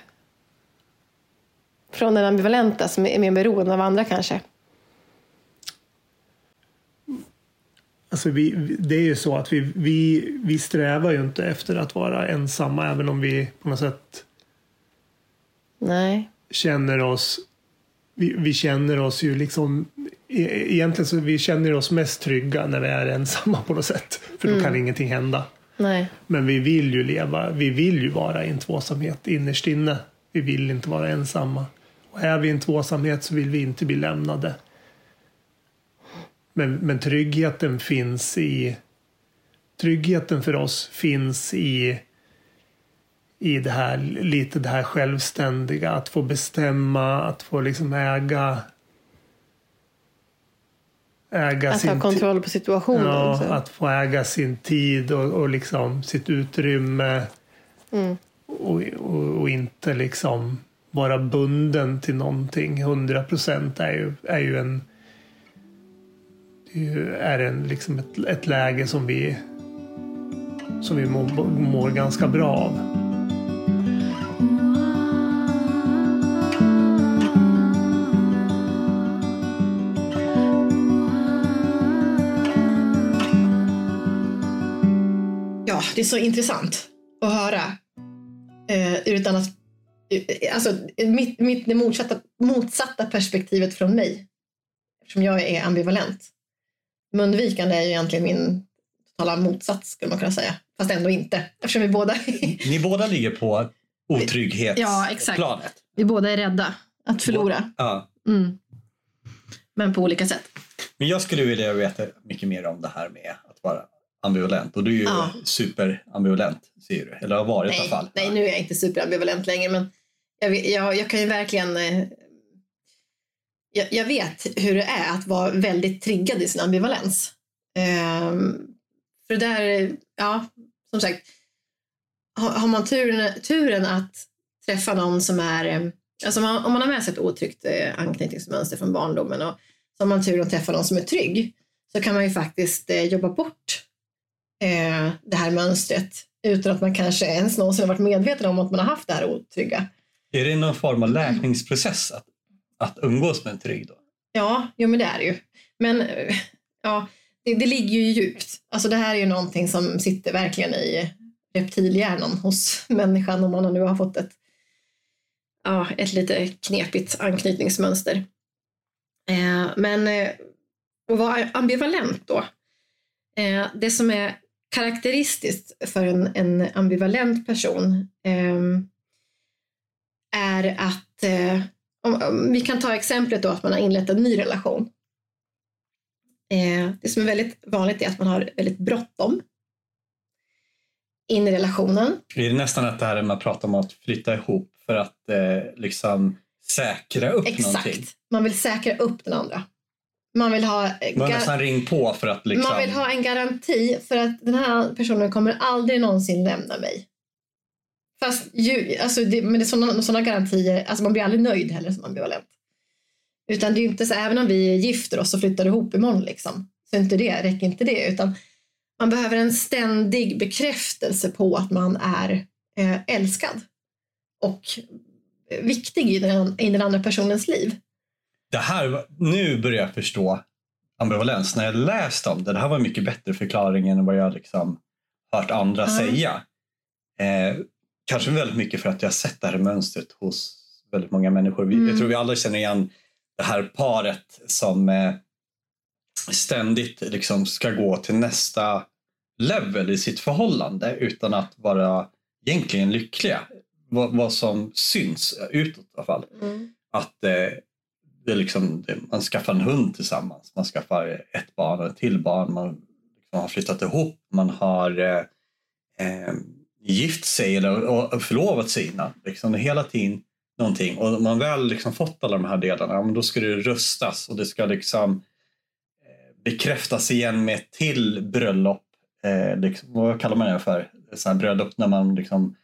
Från den ambivalenta som är mer beroende av andra kanske. Alltså vi, det är ju så att vi, vi, vi strävar ju inte efter att vara ensamma även om vi på något sätt Nej. känner oss vi, vi känner oss ju liksom e, egentligen så vi känner oss mest trygga när vi är ensamma på något sätt. För då mm. kan ingenting hända. Nej. Men vi vill ju leva, vi vill ju vara i en tvåsamhet innerst inne. Vi vill inte vara ensamma. Och är vi i en tvåsamhet så vill vi inte bli lämnade. Men, men tryggheten finns i Tryggheten för oss finns i i det här, lite det här självständiga, att få bestämma, att få liksom äga äga att sin ha kontroll på situationen. Ja, så. att få äga sin tid och, och liksom sitt utrymme. Mm. Och, och, och, inte liksom vara bunden till någonting. 100 procent är ju, är ju en är en, liksom ett, ett läge som vi som vi mår, mår ganska bra av. det är så intressant att höra eh, ur ett annat, alltså mitt, mitt det motsatta, motsatta perspektivet från mig. Eftersom jag är ambivalent. Undvikande är ju egentligen min totala motsats skulle man kunna säga. Fast ändå inte. Eftersom vi båda... Ni båda ligger på otrygghetsplanet. Ja, exakt. Vi båda är rädda att förlora. Ja. Mm. Men på olika sätt. Men jag skulle vilja veta mycket mer om det här med att vara ambivalent och du är ju ja. superambivalent ser du, eller har varit nej, i alla fall. Nej, nu är jag inte superambivalent längre men jag, jag, jag kan ju verkligen eh, jag, jag, vet hur det är att vara väldigt triggad i sin ambivalens. Um, för där, ja, som sagt, har, har man turen, turen att träffa någon som är, eh, alltså man, om man har med sig ett otryggt eh, anknytningsmönster från barndomen och så har man turen att träffa någon som är trygg så kan man ju faktiskt jobba bort eh, det här mönstret utan att man kanske ens någonsin har varit medveten om att man har haft det här otrygga. Är det någon form av läkningsprocess att, att umgås med en trygg? Då? Ja, jo, men det är det ju. Men eh, ja, det, det ligger ju djupt. Alltså det här är ju någonting som sitter verkligen i reptilhjärnan hos människan om man nu har fått ett, ja, ett lite knepigt anknytningsmönster. Eh, men eh, att vara ambivalent då. Eh, det som är karaktäristiskt för en, en ambivalent person eh, är att, eh, om, om, vi kan ta exemplet då att man har inlett en ny relation. Eh, det som är väldigt vanligt är att man har väldigt bråttom in i relationen. Det är nästan att det här man pratar om att flytta ihop för att eh, liksom säkra upp Exakt. någonting. Man vill säkra upp den andra. Man vill ha, Man nästan ring på för att liksom... man vill ha en garanti för att den här personen kommer aldrig någonsin lämna mig. Fast ju, alltså det, men det är sådana, sådana garantier, alltså man blir aldrig nöjd heller som ambivalent. Utan det är inte så, även om vi gifter oss och flyttar ihop imorgon liksom, så inte det, räcker inte det. Utan man behöver en ständig bekräftelse på att man är eh, älskad och viktig i den, i den andra personens liv. Det här, nu börjar jag förstå ambivalens. När jag läste om det, det här var en mycket bättre förklaring än vad jag liksom hört andra Ja. säga. Eh, kanske väldigt mycket för att jag sett det här mönstret hos väldigt många människor. Vi, Mm. Jag tror vi alla känner igen det här paret som eh, ständigt liksom ska gå till nästa level i sitt förhållande utan att vara egentligen lyckliga. Vad, vad som syns utåt i alla fall att eh, det är liksom, det, man skaffar en hund tillsammans, man skaffar ett barn och ett till barn, man liksom har flyttat ihop, man har eh, eh gift sig eller och, förlovat sig innan. Liksom, hela tiden någonting. Och om man väl liksom fått alla de här delarna, ja, men då ska det röstas och det ska liksom eh, bekräftas igen med ett till bröllop. Eh, liksom, vad kallar man det för? Så här bröllop när man liksom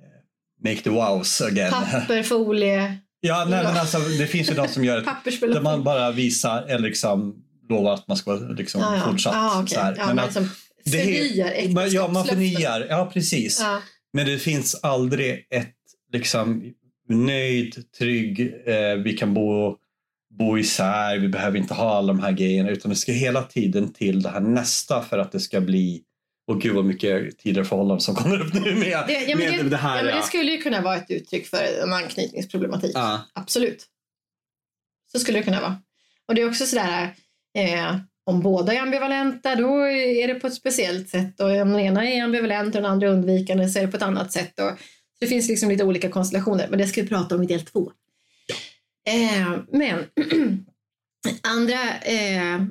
eh, make the wows again. Papper, folie, Ja, nej, men alltså, det finns ju de som gör det där man bara visar eller liksom lovar att man ska vara liksom ja. fortsatt. Ja, okej. så här. Ja, men man liksom det förnyar man, ja, man äktenskapslöften. förnyar. Ja, precis. Ja. Men det finns aldrig ett liksom nöjd, trygg, eh, vi kan bo, bo isär, vi behöver inte ha alla de här grejerna utan det ska hela tiden till det här nästa för att det ska bli och gud vad mycket tidigare förhållanden som kommer upp nu med Det, ja, med det, det här. ja, men det ja. skulle ju kunna vara ett uttryck för en anknytningsproblematik. Ja. Absolut. Så skulle det kunna vara. Och det är också sådär, eh, om båda är ambivalenta då är det på ett speciellt sätt och om den ena är ambivalent och den andra undvikande så är det på ett annat sätt. Och, så det finns liksom lite olika konstellationer, men det ska vi prata om i del två. Eh, men andra eh,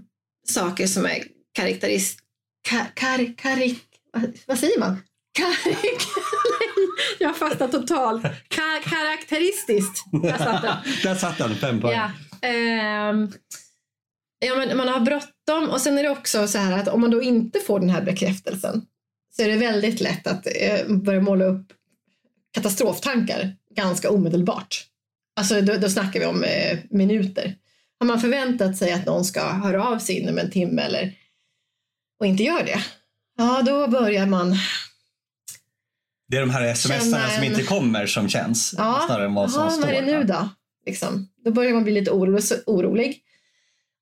saker som är karaktäris... Kar, kar, karik, vad, säger man? Karik, jag fastnar totalt. Ka, karaktäristiskt. Där satt den. Där satt den, fem poäng. Ja. Ehm, ja, men man har bråttom och sen är det också så här att om man då inte får den här bekräftelsen så är det väldigt lätt att eh, börja måla upp katastroftankar ganska omedelbart. Alltså då, då snackar vi om eh, minuter. Har man förväntat sig att någon ska höra av sig inom en timme eller och inte gör det, ja då börjar man Det är de här sms Känna som en- inte kommer som känns. Ja, Snarare än vad som Jaha, står. vad är det nu då? Liksom. Då börjar man bli lite oro, orolig.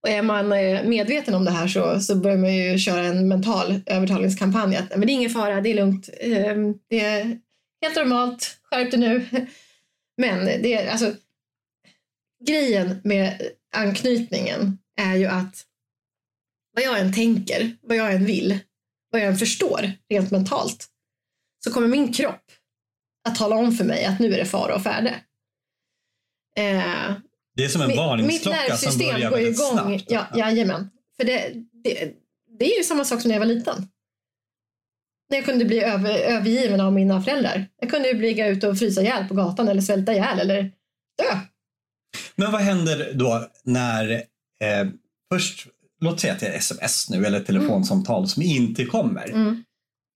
Och är man eh, medveten om det här så, så börjar man ju köra en mental övertalningskampanj. Att "Men det är ingen fara, det är lugnt. Ehm, Det är helt normalt, skärp dig nu. Men det är alltså grejen med anknytningen är ju att vad jag än tänker, vad jag än vill, vad jag än förstår rent mentalt så kommer min kropp att tala om för mig att nu är det fara och färde. Eh, Det är som en varningsklocka som börjar går väldigt igång. snabbt. Ja, jajamän. För det, det, det är ju samma sak som när jag var liten. När jag kunde bli över, övergiven av mina föräldrar. Jag kunde ju ligga ute och frysa ihjäl på gatan eller svälta ihjäl eller dö. Men vad händer då när eh, först, låt säga att det är sms nu eller ett telefonsamtal som inte kommer. Mm.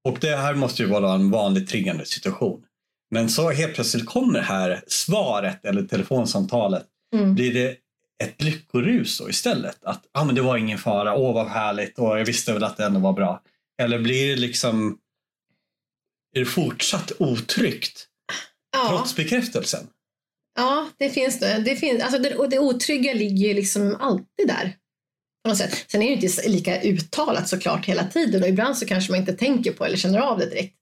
Och det här måste ju vara en vanlig triggande situation. Men så helt plötsligt kommer det här svaret eller telefonsamtalet. Mm. Blir det ett lyckorus då istället? Att ah, men det var ingen fara, åh vad härligt och jag visste väl att det ändå var bra. Eller blir det liksom är det fortsatt otryggt Ja, trots bekräftelsen? ja, det finns det. det, finns, alltså det och det otrygga ligger liksom alltid där. Sätt. Sen är det inte lika uttalat såklart hela tiden och ibland så kanske man inte tänker på eller känner av det direkt.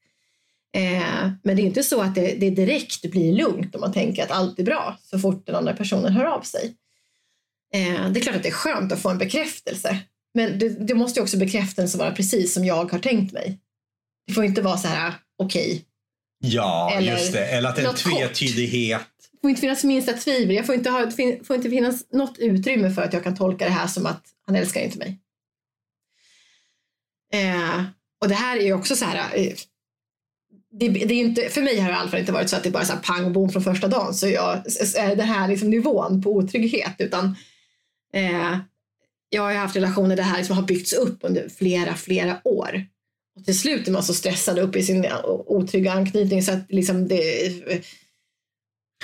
Eh, men det är inte så att det, det direkt blir lugnt om man tänker att allt är bra så fort den andra personen hör av sig. Eh, det är klart att det är skönt att få en bekräftelse. Men det, det måste ju också bekräftelsen vara precis som jag har tänkt mig. Det får inte vara så här, okej, Ja, Eller just det. Eller att det är en tvetydighet det får inte finnas minsta tvivel. Jag får inte, ha, det får inte finnas något utrymme för att jag kan tolka det här som att han älskar inte mig. Eh, och det här är ju också så här, eh, det, det, är inte, för mig har det i alla fall inte varit så att det bara är så här pang bom från första dagen så jag är eh, den här liksom nivån på otrygghet utan eh, jag har haft relationer där det här liksom har byggts upp under flera, flera år. Och till slut är man så stressad upp i sin otrygga anknytning så att liksom det,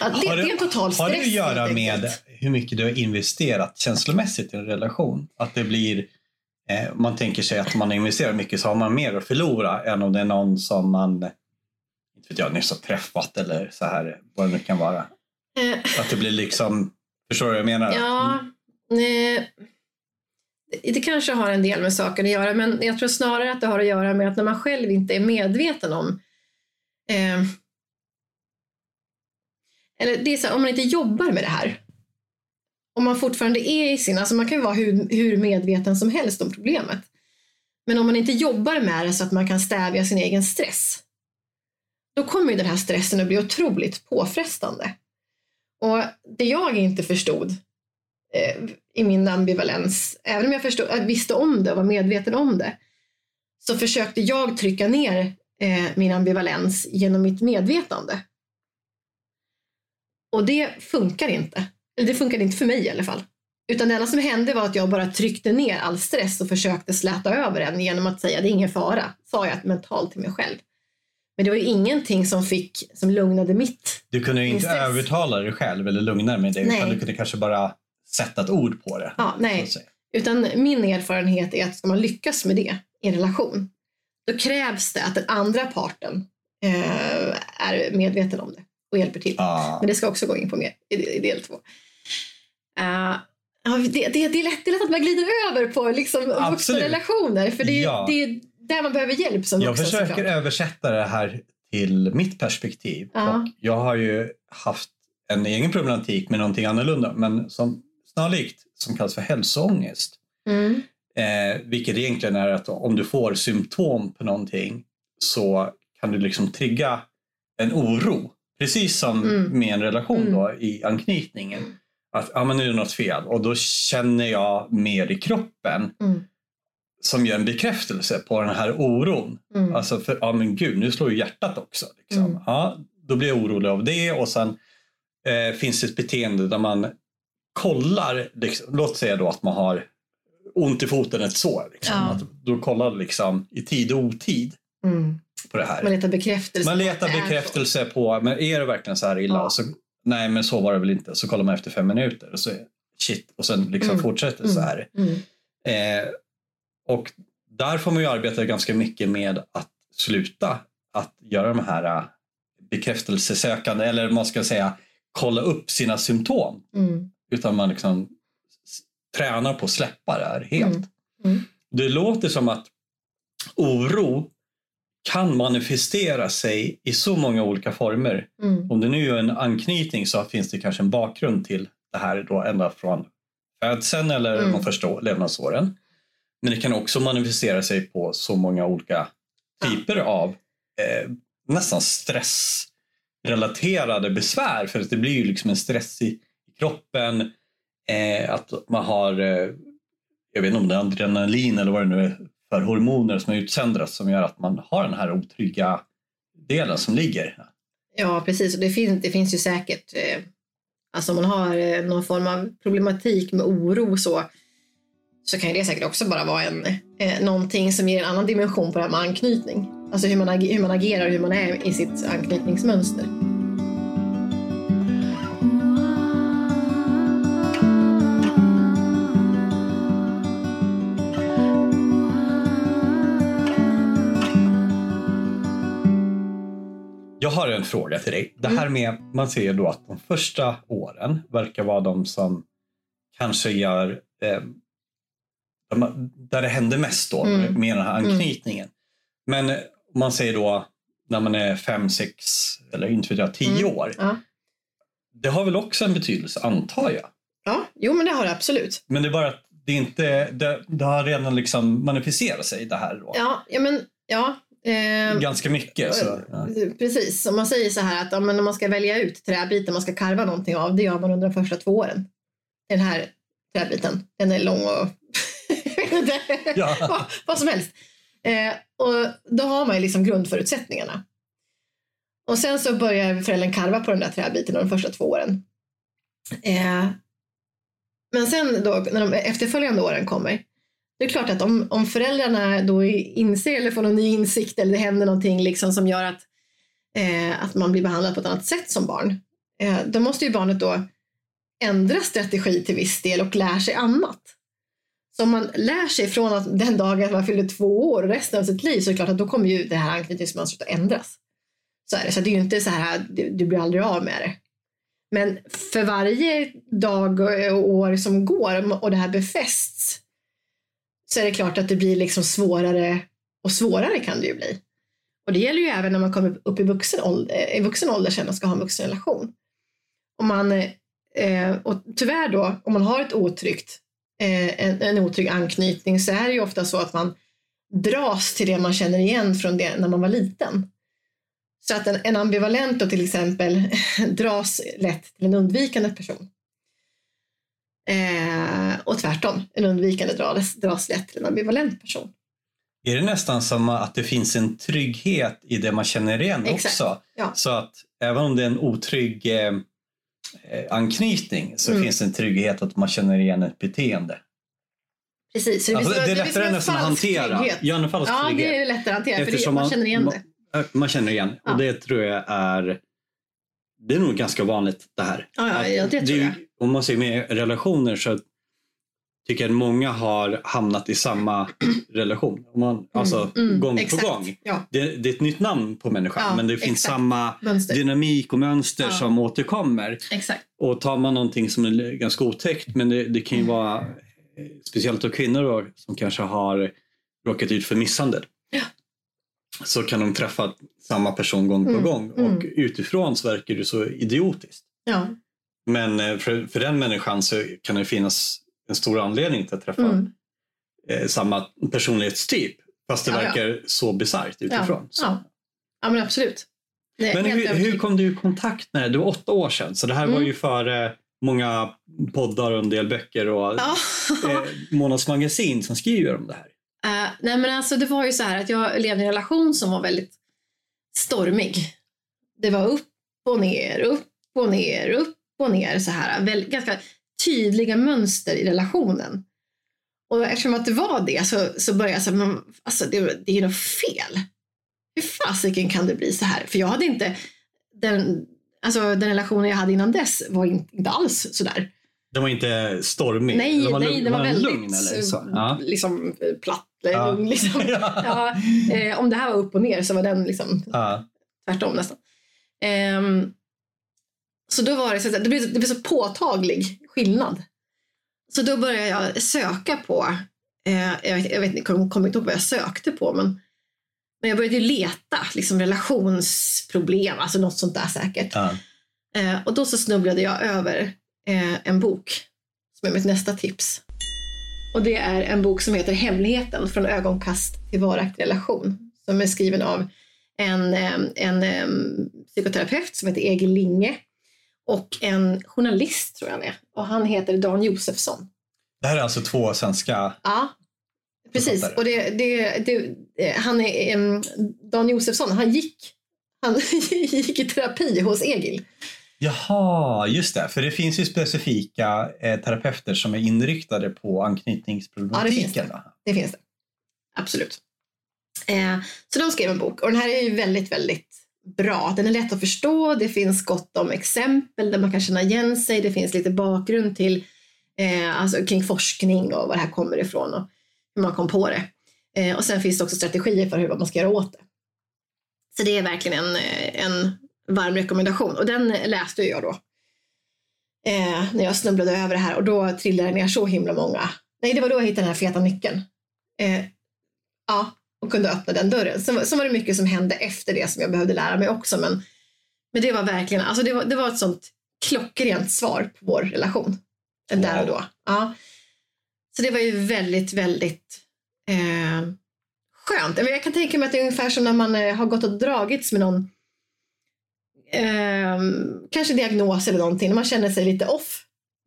att det, har det är en total stress. Har det att göra med hur mycket du har investerat känslomässigt i en relation? Att det blir eh, man tänker sig att man investerar mycket så har man mer att förlora än om det är någon som man inte vet jag, nyss har träffat eller så här, vad det nu kan vara. Eh. Att det blir liksom, förstår du vad jag menar? Ja, eh, det kanske har en del med saken att göra, men jag tror snarare att det har att göra med att när man själv inte är medveten om eh, eller det är så här, om man inte jobbar med det här. Om man fortfarande är i sin, alltså man kan ju vara hur, hur medveten som helst om problemet. Men om man inte jobbar med det så att man kan stävja sin egen stress. Då kommer ju den här stressen att bli otroligt påfrestande. Och det jag inte förstod eh, i min ambivalens, även om jag förstod, eh, visste om det och var medveten om det, så försökte jag trycka ner eh, min ambivalens genom mitt medvetande. Och det funkar inte. Eller det funkade inte för mig i alla fall. Utan det enda som hände var att jag bara tryckte ner all stress och försökte släta över den genom att säga det är ingen fara, sa jag mentalt till mig själv. Men det var ju ingenting som fick, som lugnade mitt Du kunde ju inte stress. övertala dig själv eller lugna med det, nej. utan du kunde kanske bara sätta ett ord på det. Ja, nej. Utan min erfarenhet är att ska man lyckas med det i en relation, då krävs det att den andra parten eh, är medveten om det och hjälper till. Ah. Men det ska också gå in på mer i, i del två. Uh, det, det, det, är lätt, det är lätt att man glider över på liksom vuxna relationer för det, ja. det är där man behöver hjälp som Jag försöker såklart. översätta det här till mitt perspektiv. Uh. Och jag har ju haft en egen problematik med någonting annorlunda men som snarlikt som kallas för hälsoångest. Mm. Eh, vilket egentligen är att om du får symptom på någonting så kan du liksom trigga en oro Precis som mm. med en relation mm. då, i anknytningen. Att ja, men nu är det något fel och då känner jag mer i kroppen mm. som gör en bekräftelse på den här oron. Mm. Alltså för, ja men gud, nu slår ju hjärtat också. Liksom. Mm. Ja, då blir jag orolig av det och sen eh, finns det ett beteende där man kollar, liksom, låt säga då att man har ont i foten, ett sår. Liksom. Ja. Att då kollar liksom i tid och otid. På det här. Man letar bekräftelse. Man letar bekräftelse på, men är det verkligen så här illa? Ja. Så, nej, men så var det väl inte. Så kollar man efter fem minuter och så shit och sen liksom mm. fortsätter mm. så här. Mm. Eh, och där får man ju arbeta ganska mycket med att sluta att göra de här äh, bekräftelsesökande eller man ska säga kolla upp sina symptom. Mm. Utan man liksom tränar på att släppa det här helt. Mm. Mm. Det låter som att oro kan manifestera sig i så många olika former. Mm. Om det nu är en anknytning så finns det kanske en bakgrund till det här då ända från födseln eller mm. de första levnadsåren. Men det kan också manifestera sig på så många olika typer ja. av eh, nästan stressrelaterade besvär för att det blir ju liksom en stress i, kroppen. Eh, att man har, eh, jag vet inte om det är adrenalin eller vad det nu är för hormoner som utsöndras som gör att man har den här otrygga delen som ligger. Ja, precis. Och det, finns, det finns ju säkert, eh, alltså om man har eh, någon form av problematik med oro så, så kan det säkert också bara vara en, eh, någonting som ger en annan dimension på det här med anknytning. Alltså hur man, hur man agerar och hur man är i sitt anknytningsmönster. En fråga till dig. Det här mm. med, man ser då att de första åren verkar vara de som kanske gör, eh, där det händer mest då mm. med den här mm. anknytningen. Men om man säger då när man är fem, sex eller inte vet jag, tio mm. år. Ja. Det har väl också en betydelse antar jag? Ja, jo men det har det absolut. Men det är bara att det inte, det, det har redan liksom manifesterat sig det här då? Ja, ja men ja, Eh, Ganska mycket. Så, ja. Precis, om man säger så här att ja, men om man ska välja ut träbiten man ska karva någonting av, det gör man under de första två åren. Den här träbiten, den är lång och ja. vad, vad som helst. Eh, och då har man ju liksom grundförutsättningarna. Och sen så börjar föräldern karva på den där träbiten de första två åren. Eh, men sen då, när de efterföljande åren kommer, det är klart att om, om föräldrarna då inser eller får någon ny insikt eller det händer någonting liksom som gör att, eh, att man blir behandlad på ett annat sätt som barn, eh, då måste ju barnet då ändra strategi till viss del och lär sig annat. Så om man lär sig från att den dagen man fyller två år och resten av sitt liv så är det klart att då kommer ju det här anknytningsmönstret att ändras. Så är det. Så det är ju inte så här, du, du blir aldrig av med det. Men för varje dag och år som går och det här befästs så är det klart att det blir liksom svårare och svårare kan det ju bli. Och det gäller ju även när man kommer upp i vuxen ålder, i vuxen ålder sen och ska ha en vuxen relation. Om man, eh, och tyvärr då, om man har ett otryggt, eh, en, en otrygg anknytning så är det ju ofta så att man dras till det man känner igen från det när man var liten. Så att en, en ambivalent då till exempel dras lätt till en undvikande person. Eh, och tvärtom, en undvikande dras, dras lätt till en ambivalent person. Är det nästan som att det finns en trygghet i det man känner igen Exakt. också? Ja. Så att även om det är en otrygg eh, eh, anknytning så Mm. finns det en trygghet att man känner igen ett beteende. Precis, så det, Alltså, det är lättare en nästan att hantera. trygghet. Ja, en falsk Ja, trygghet. det är lättare att hantera för det, Eftersom man känner igen det. man, man känner igen. Ja. Och det tror jag är det är nog ganska vanligt det här. Ja, ja, det tror jag. Om man ser med relationer så tycker jag att många har hamnat i samma relation. Om man, alltså mm, gång exakt. på gång. Ja, Det, det är ett nytt namn på människan Ja, men det finns exakt. samma mönster. dynamik och mönster Ja. som återkommer. Exakt. Och tar man någonting som är ganska otäckt men det, det kan Mm. ju vara eh, speciellt då kvinnor då, som kanske har råkat ut för misshandel. Ja. Så kan de träffa samma person gång på Mm, gång mm. och utifrån så verkar det så idiotiskt. Ja. Men eh, för, för den människan så kan det finnas en stor anledning till att träffa Mm. eh, samma personlighetstyp. Fast det Ja, ja. verkar så bisarrt utifrån. Ja. ja, men absolut. Men hur, hur kom du i kontakt med det? Det var åtta år sedan, så det här var Mm. ju före många poddar och en del böcker och Ja. eh, månadsmagasin som skriver om det här. Eh, nej men alltså det var ju så här att jag levde i en relation som var väldigt stormig. Det var upp och ner, upp och ner, upp och ner så här. Väl, ganska tydliga mönster i relationen. Och eftersom att det var det så, så började jag säga, men alltså det, det är ju något fel. Hur fasiken kan det bli så här? För jag hade inte, den, alltså den relationen jag hade innan dess var inte alls sådär. Den var inte stormig. Nej, den var, nej, lugn- den var, den väldigt lugn eller så. Ja. liksom eh, platt. eller Ja. lugn, Liksom. Ja. Eh, om det här var upp och ner så var den liksom Ja. tvärtom nästan. Ehm, så då var det så det blev, det blev så påtaglig skillnad. Så då började jag söka på, eh, jag, vet, jag vet kommer kom inte ihåg vad jag sökte på, men, men jag började leta, liksom relationsproblem, alltså något sånt där säkert. Eh, och då så snubblade jag över eh, en bok som är mitt nästa tips. Och det är en bok som heter Hemligheten från ögonkast till varaktig relation. Som är skriven av en, eh, en eh, psykoterapeut som heter Egil Linge och en journalist tror jag han är. Och han heter Dan Josefsson. Det här är alltså två svenska... Ja, precis. Och det, det, det, eh, han är, Dan Josefsson, han gick, han gick i terapi hos Egil. Jaha, just det. För det finns ju specifika eh, terapeuter som är inriktade på anknytningsproblematiken. Ja, det finns va? Det finns det. Absolut. Eh, så de skrev en bok och den här är ju väldigt, väldigt bra. Den är lätt att förstå. Det finns gott om exempel där man kan känna igen sig. Det finns lite bakgrund till eh, alltså kring forskning och var det här kommer ifrån och hur man kom på det. Eh, och sen finns det också strategier för hur man ska göra åt det. Så det är verkligen en, eh, en varm rekommendation och den läste jag då. Eh, när jag snubblade över det här och då trillade det ner så himla många. Nej, det var då jag hittade den här feta nyckeln. Eh, ja, och kunde öppna den dörren. Sen, sen var det mycket som hände efter det som jag behövde lära mig också. Men, men det var verkligen, alltså det var, det var ett sånt klockrent svar på vår relation. Den Där och då. Ja. Så det var ju väldigt, väldigt eh, skönt. Jag kan tänka mig att det är ungefär som när man eh, har gått och dragits med någon eh, kanske diagnos eller någonting, när man känner sig lite off.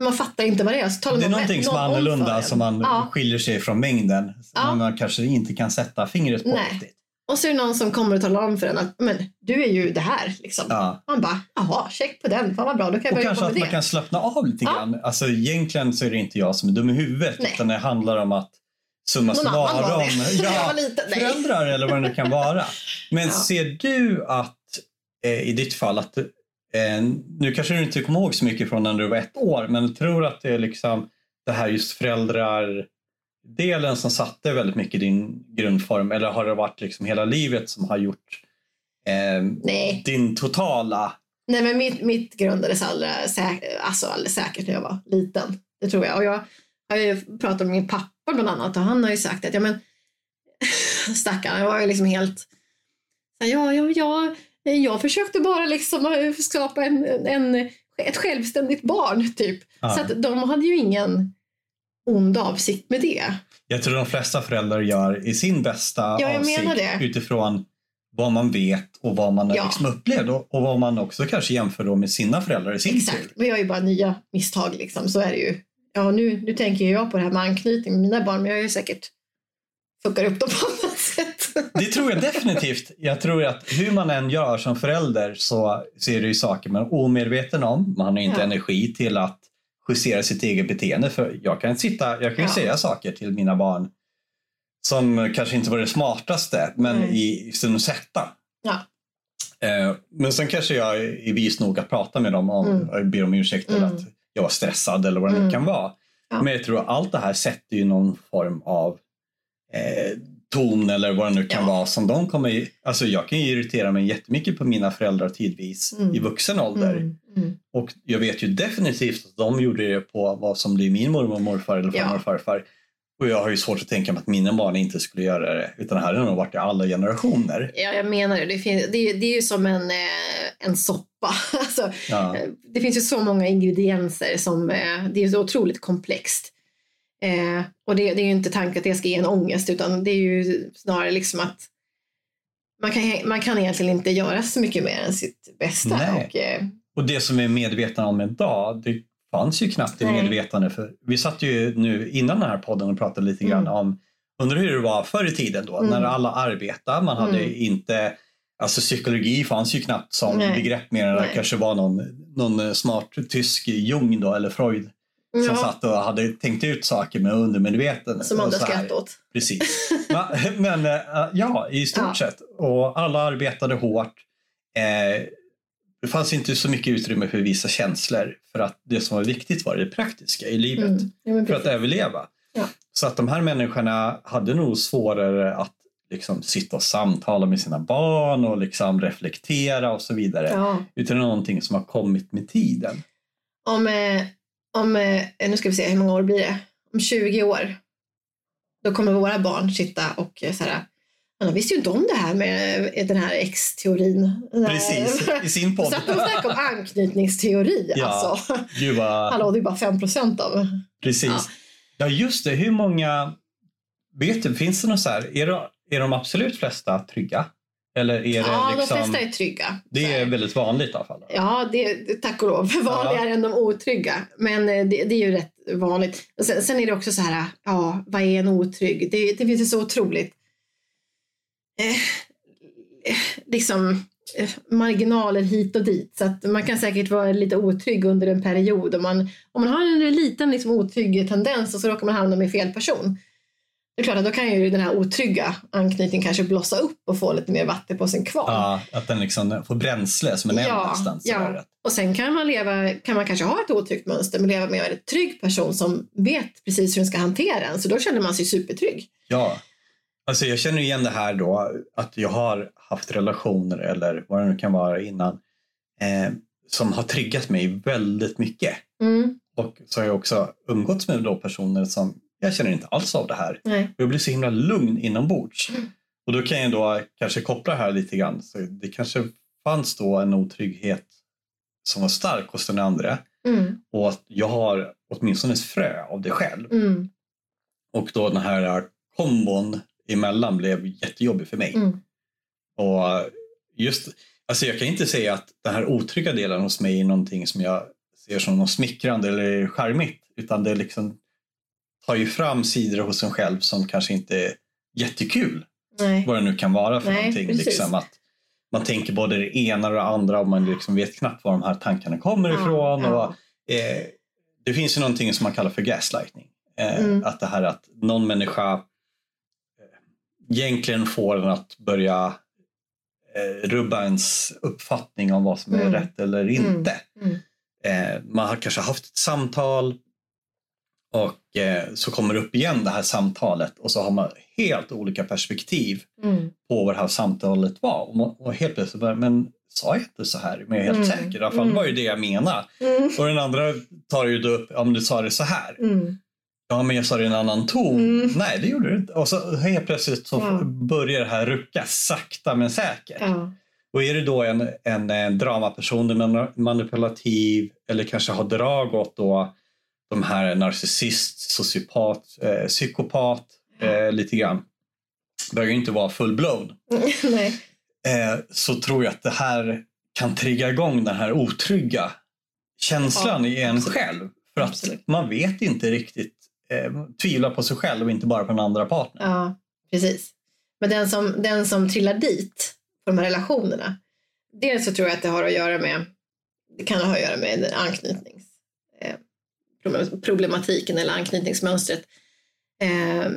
Man fattar inte vad det är. Så talar Det är någon- någonting som är annorlunda som man Ja. skiljer sig från mängden. Ja. Men man kanske inte kan sätta fingret på Nej. riktigt. Och så är det någon som kommer och talar om för en att men, du är ju det här. Liksom. Ja. Man bara, jaha, check på den. Fan vad bra, då kan jag Och börja kanske att man kan slappna av lite Ja. grann. Alltså egentligen så är det inte jag som är dum i huvudet Nej. utan det handlar om att summa summarum. Ja, föräldrar eller vad det nu kan vara. Men Ja. ser du att i ditt fall att eh, nu kanske du inte kommer ihåg så mycket från när du var ett år men tror att det är liksom det här just föräldrar delen som satte väldigt mycket i din grundform eller har det varit liksom hela livet som har gjort eh, din totala Nej, men mitt, mitt grundades allra alltså alldeles säkert när jag var liten. Det tror jag. Och jag har ju pratat med min pappa bland annat och han har ju sagt att ja, men, stackarn, jag var ju liksom helt ja, ja, ja, jag försökte bara liksom skapa en, en, ett självständigt barn typ. Ja. Så att de hade ju ingen ond avsikt med det. Jag tror de flesta föräldrar gör i sin bästa Ja, avsikt utifrån vad man vet och vad man Ja. liksom upplevt och, vad man också kanske jämför med sina föräldrar i sin tur. Exakt, men jag är ju bara nya misstag liksom. Så är det ju. Ja, nu, nu tänker jag på det här med anknytning med mina barn, men jag är ju säkert fuckar upp dem på sätt. Det tror jag definitivt. Jag tror att hur man än gör som förälder så ser det ju saker man är omedveten om. Man har inte Ja. energi till att justera sitt eget beteende. För jag kan sitta, jag kan ju Ja. säga saker till mina barn som kanske inte var det smartaste, men Nej. i, sin sätta. Ja. Eh, men sen kanske jag är vis nog att prata med dem om, Mm. och ber om ursäkt Mm. att jag var stressad eller vad det nu Mm. kan vara. Ja. Men jag tror att allt det här sätter ju någon form av eh, ton eller vad det nu kan Ja. vara som de kommer Alltså jag kan ju irritera mig jättemycket på mina föräldrar tidvis Mm. i vuxen ålder. Mm, mm. Och jag vet ju definitivt att de gjorde det på vad som blir min mormor och morfar eller farmor Ja. och farfar. Och jag har ju svårt att tänka mig att mina barn inte skulle göra det. Utan det här har nog varit i alla generationer. Ja, jag menar det. Det, finns, det, är, det är ju som en, eh, en soppa. Alltså, Ja. eh, det finns ju så många ingredienser som eh, det är så otroligt komplext. Eh, och det, det är ju inte tanken att det ska ge en ångest utan det är ju snarare liksom att man kan, man kan egentligen inte göra så mycket mer än sitt bästa. Nej. Och, eh, Och det som vi är medvetna om idag, det fanns ju knappt i medvetande. För vi satt ju nu innan den här podden och pratade lite grann Mm. om, undrar hur det var förr i tiden då, Mm. när alla arbetade. Man hade Mm. inte, alltså psykologi fanns ju knappt som Nej. begrepp mer än det kanske var någon, någon smart tysk Jung då, eller Freud, som ja, satt och hade tänkt ut saker med undermedveten. som andra så här. skratt åt. Precis. Men eh, ja, i stort Ja. sett. Och alla arbetade hårt. Eh, det fanns inte så mycket utrymme för visa känslor. För att det som var viktigt var det praktiska i livet. Mm. För att överleva. Ja. Så att de här människorna hade nog svårare att liksom sitta och samtala med sina barn och liksom reflektera och så vidare. ja. Utan någonting som har kommit med tiden. Om, eh, om eh, nu ska vi se, hur många år blir det? Om 20 år. Då kommer våra barn sitta och eh, så här, "Ja, de visste ju inte om det här med eh, den här X-teorin. Precis, i sin podd. satt och snackade om anknytningsteori. Ja. Alltså. Gud vad... Hallå, det är bara 5 procent av... Precis. Ja. Ja. just det. Hur många... Vet du, finns det något så här, är, de, är de absolut flesta trygga? Eller är det Ja, liksom... de flesta är trygga. Det är väldigt vanligt i alla fall. Ja, det, det- tack och lov. Vanligare än de otrygga. Men eh, det, det är ju rätt vanligt. Sen, sen är det också så här, ja, vad är en otrygg? Det, det finns ju så otroligt eh, liksom eh, marginaler hit och dit. Så att man kan säkert vara lite otrygg under en period. Om man, om man har en liten liksom, otrygg tendens och så råkar man hamna med fel person. Det är klart att då kan ju den här otrygga anknytningen kanske blossa upp och få lite mer vatten på sin kvarn. Ja, att den liksom får bränsle som en eld Ja, nästan. Så ja. Och sen kan man, leva, kan man kanske ha ett otryggt mönster men leva med en väldigt trygg person som vet precis hur den ska hantera en. Så då känner man sig supertrygg. ja. Alltså jag känner igen det här då, att jag har haft relationer eller vad det nu kan vara innan, eh, som har triggat mig väldigt mycket. Mm. Och så har jag också umgåtts med då personer som, jag känner inte alls av det här. Nej. Jag blir så himla lugn inombords. Mm. Och då kan jag då kanske koppla det här lite grann. Så det kanske fanns då en otrygghet som var stark hos den andra. Mm. Och att jag har åtminstone ett frö av det själv. Mm. Och då den här kombon emellan blev jättejobbig för mig. Mm. Och just, alltså jag kan inte säga att den här otrygga delen hos mig är någonting som jag ser som något smickrande eller charmigt. Utan det liksom tar ju fram sidor hos en själv som kanske inte är jättekul. Nej. Vad det nu kan vara för Nej, någonting. precis. Liksom, att man tänker både det ena och det andra och man liksom vet knappt var de här tankarna kommer Ja, ifrån. ja. Och, eh, det finns ju någonting som man kallar för gaslighting. Eh, Mm. Att det här att någon människa eh, egentligen får en att börja eh, rubba ens uppfattning om vad som är Mm. rätt eller inte. Mm. Eh, man har kanske haft ett samtal och eh, så kommer det upp igen det här samtalet och så har man helt olika perspektiv Mm. på vad det här samtalet var. Och, man, och helt plötsligt bara, men sa jag inte så här? Men jag är helt Mm. säker. I alla fall Mm. var ju det jag menade. Mm. Och den andra tar ju då upp, om du sa det så här. Mm. Ja, men jag sa det i en annan ton. Mm. Nej, det gjorde du inte. Och så helt plötsligt så Ja. börjar det här rucka sakta men säkert. Ja. Och är det då en, en, en dramaperson, en manipulativ eller kanske har drag åt då de här narcissist, sociopat, eh, psykopat eh, lite grann. Behöver ju inte vara full-blown. Eh, så tror jag att det här kan trigga igång den här otrygga känslan Ja, i en absolut. själv. För att Absolut. man vet inte riktigt, eh, tvivla på sig själv och inte bara på den andra partnern. Ja, precis. Men den som, den som trillar dit på de här relationerna. Dels så tror jag att det har att göra med, det kan ha att göra med problem- problematiken eller anknytningsmönstret. Eh,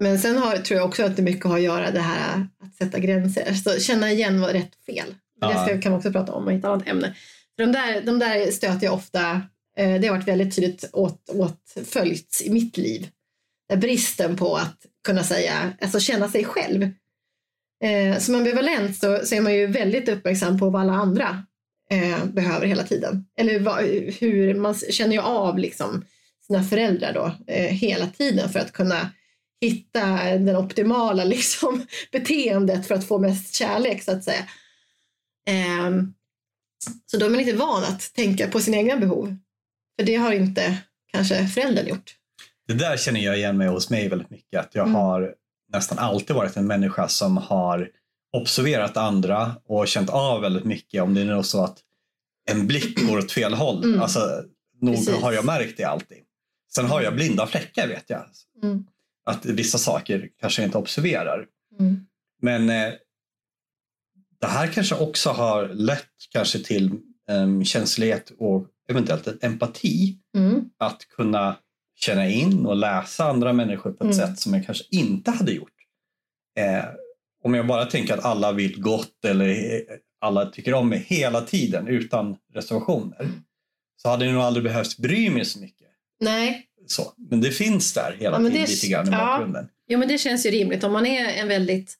men sen har, tror jag också att det mycket har att göra det här att sätta gränser. Så känna igen vad rätt och fel. Det ska, kan vi också prata om i ett annat ämne. De, där, de där stöter jag ofta, eh, det har varit väldigt tydligt åt, åtföljts i mitt liv. Där bristen på att kunna säga, alltså känna sig själv. Eh, som ambivalent så, så är man ju väldigt uppmärksam på vad alla andra eh, behöver hela tiden. Eller vad, hur man känner ju av liksom sina föräldrar då eh, hela tiden för att kunna hitta den optimala liksom, beteendet för att få mest kärlek så att säga. Ehm, så då är man inte van att tänka på sina egna behov. För det har inte kanske föräldern gjort. Det där känner jag igen mig hos mig väldigt mycket. Att jag Mm. har nästan alltid varit en människa som har observerat andra och känt av väldigt mycket om det är så att en blick går åt fel håll. Mm. Alltså, nog Precis. har jag märkt det alltid. Sen har jag blinda fläckar vet jag. Mm. Att vissa saker kanske jag inte observerar. Mm. Men eh, det här kanske också har lett kanske till um, känslighet och eventuellt en empati. Mm. Att kunna känna in och läsa andra människor på ett Mm. sätt som jag kanske inte hade gjort. Eh, om jag bara tänker att alla vill gott eller alla tycker om mig hela tiden utan reservationer. Så hade jag nog aldrig behövt bry mig så mycket. Nej, Så. Men det finns där hela Ja, tiden det- lite grann i ja. bakgrunden. jo, men det känns ju rimligt. Om man är en väldigt,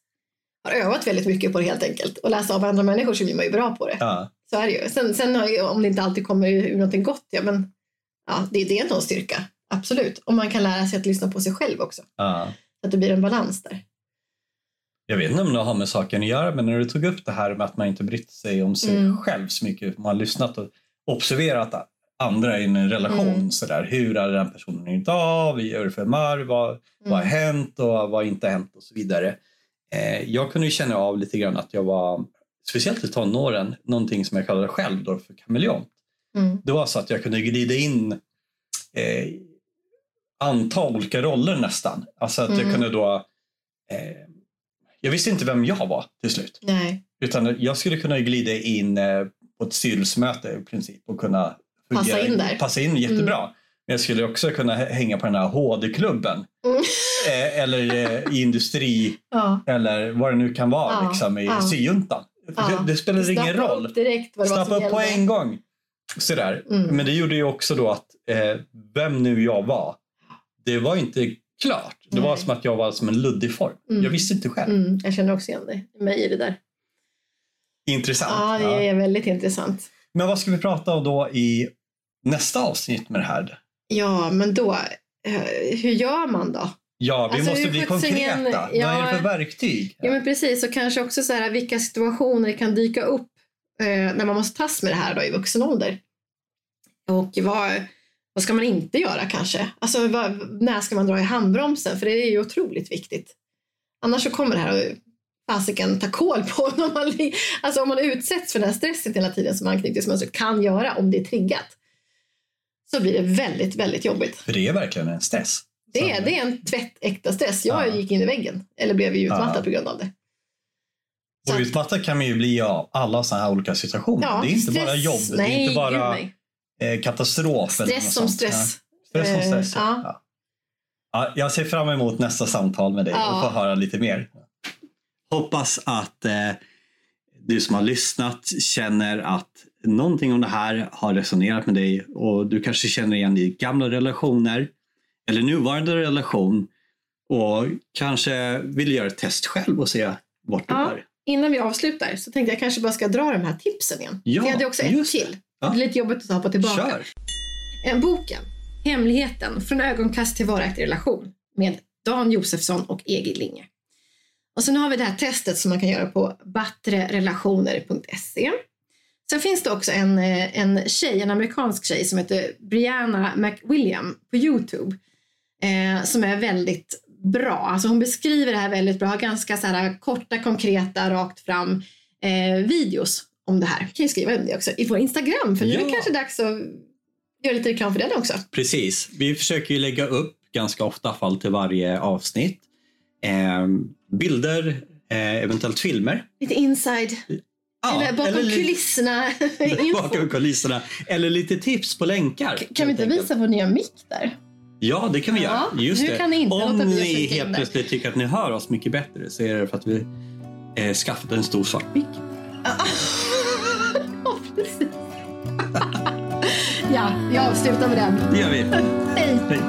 har övat väldigt mycket på det helt enkelt och läsa av andra människor så blir man ju bra på det. Ja. Så är det ju. Sen, sen om det inte alltid kommer ur någonting gott, ja men ja, det, det är nog en styrka. Absolut. Och man kan lära sig att lyssna på sig själv också. Ja. Så att det blir en balans där. Jag vet inte om det har med saken att göra, men när du tog upp det här med att man inte brytt sig om sig Mm. själv så mycket. Man har lyssnat och observerat andra i en relation. Mm. Sådär. Hur är den personen idag? Vad gör det för marr? Vad, vad har Mm. hänt och vad har inte hänt och så vidare. Eh, jag kunde ju känna av lite grann att jag var, speciellt i tonåren, någonting som jag kallade själv då för kameleont. Mm. Det var så att jag kunde glida in eh, anta olika roller nästan. Alltså att jag Mm. kunde då... Eh, jag visste inte vem jag var till slut. Nej. Utan jag skulle kunna glida in eh, på ett styrelsemöte i princip och kunna Passa in där. Passa in jättebra. Men jag skulle också kunna hänga på den här HD-klubben. Mm. Eh, eller eh, i industri Ja. eller vad det nu kan vara Ja, liksom, i ja. syjuntan. Det, det spelar ingen roll. upp direkt vad Snappa upp på gällde. en gång. Sådär. Mm. Men det gjorde ju också då att eh, vem nu jag var, det var inte klart. Det var som att jag var som en luddig form. Mm. Jag visste inte själv. Mm, jag känner också igen dig, mig i det där. Intressant. Ja, det är väldigt intressant. Men vad ska vi prata om då i nästa avsnitt med det här? Ja, men då, eh, hur gör man då? Ja, vi Alltså, måste bli konkreta. ja. Vad är det för verktyg? Ja, men precis. Och kanske också så här, vilka situationer kan dyka upp eh, när man måste tas med det här då, i vuxen ålder. Och vad, vad ska man inte göra kanske? Alltså, vad, när ska man dra i handbromsen? För det är ju otroligt viktigt. Annars så kommer det här att fasiken ta koll på en om man, alltså om man utsätts för den här stressen hela tiden som anknytningsmönstret kan göra om det är triggat. så blir det väldigt, väldigt jobbigt. För det är verkligen en stress. Det är, det är en tvättäkta stress. Jag ja. gick in i väggen, eller blev utmattad ja. på grund av det. Och utmattad kan man ju bli av alla sådana här olika situationer. Ja, det är inte stress. bara jobb, nej, det är inte bara eh, katastrof. Stress som stress. Stress som stress, ja. ja. Jag ser fram emot nästa samtal med dig och få höra lite mer. Hoppas att eh, du som har lyssnat känner att någonting om det här har resonerat med dig och du kanske känner igen i gamla relationer eller nuvarande relation och kanske vill göra ett test själv och se vart du ja, är. Innan vi avslutar så tänkte jag kanske bara ska dra de här tipsen igen. Ja, jag hade också ett till. Ja. Det är lite jobbigt att ta tillbaka. Kör. En boken, Hemligheten från ögonkast till varaktig relation med Dan Josefsson och Egil Linge. Och sen har vi det här testet som man kan göra på battrerelationer.se. Sen finns det också en, eh, en tjej, en amerikansk tjej som heter Brianna McWilliam på Youtube eh, som är väldigt bra. Alltså hon beskriver det här väldigt bra, har ganska så här korta, konkreta, rakt fram eh, videos om det här. Jag kan ju skriva om det också i vår Instagram för nu ja. är det kanske dags att göra lite reklam för den också. Precis, vi försöker ju lägga upp ganska ofta fall till varje avsnitt. Eh, bilder, eh, eventuellt filmer. Lite inside. Ja, eller bakom eller kulisserna. bakom kulisserna. Eller lite tips på länkar. K kan vi inte visa vår nya mick där? Ja, det kan vi ja, göra. Just det. Om ni helt plötsligt tycker att ni hör oss mycket bättre så är det för att vi eh, skaffat en stor svart mick. Ja, precis. ja, vi avslutar med den. Det gör vi. Hej. Hej.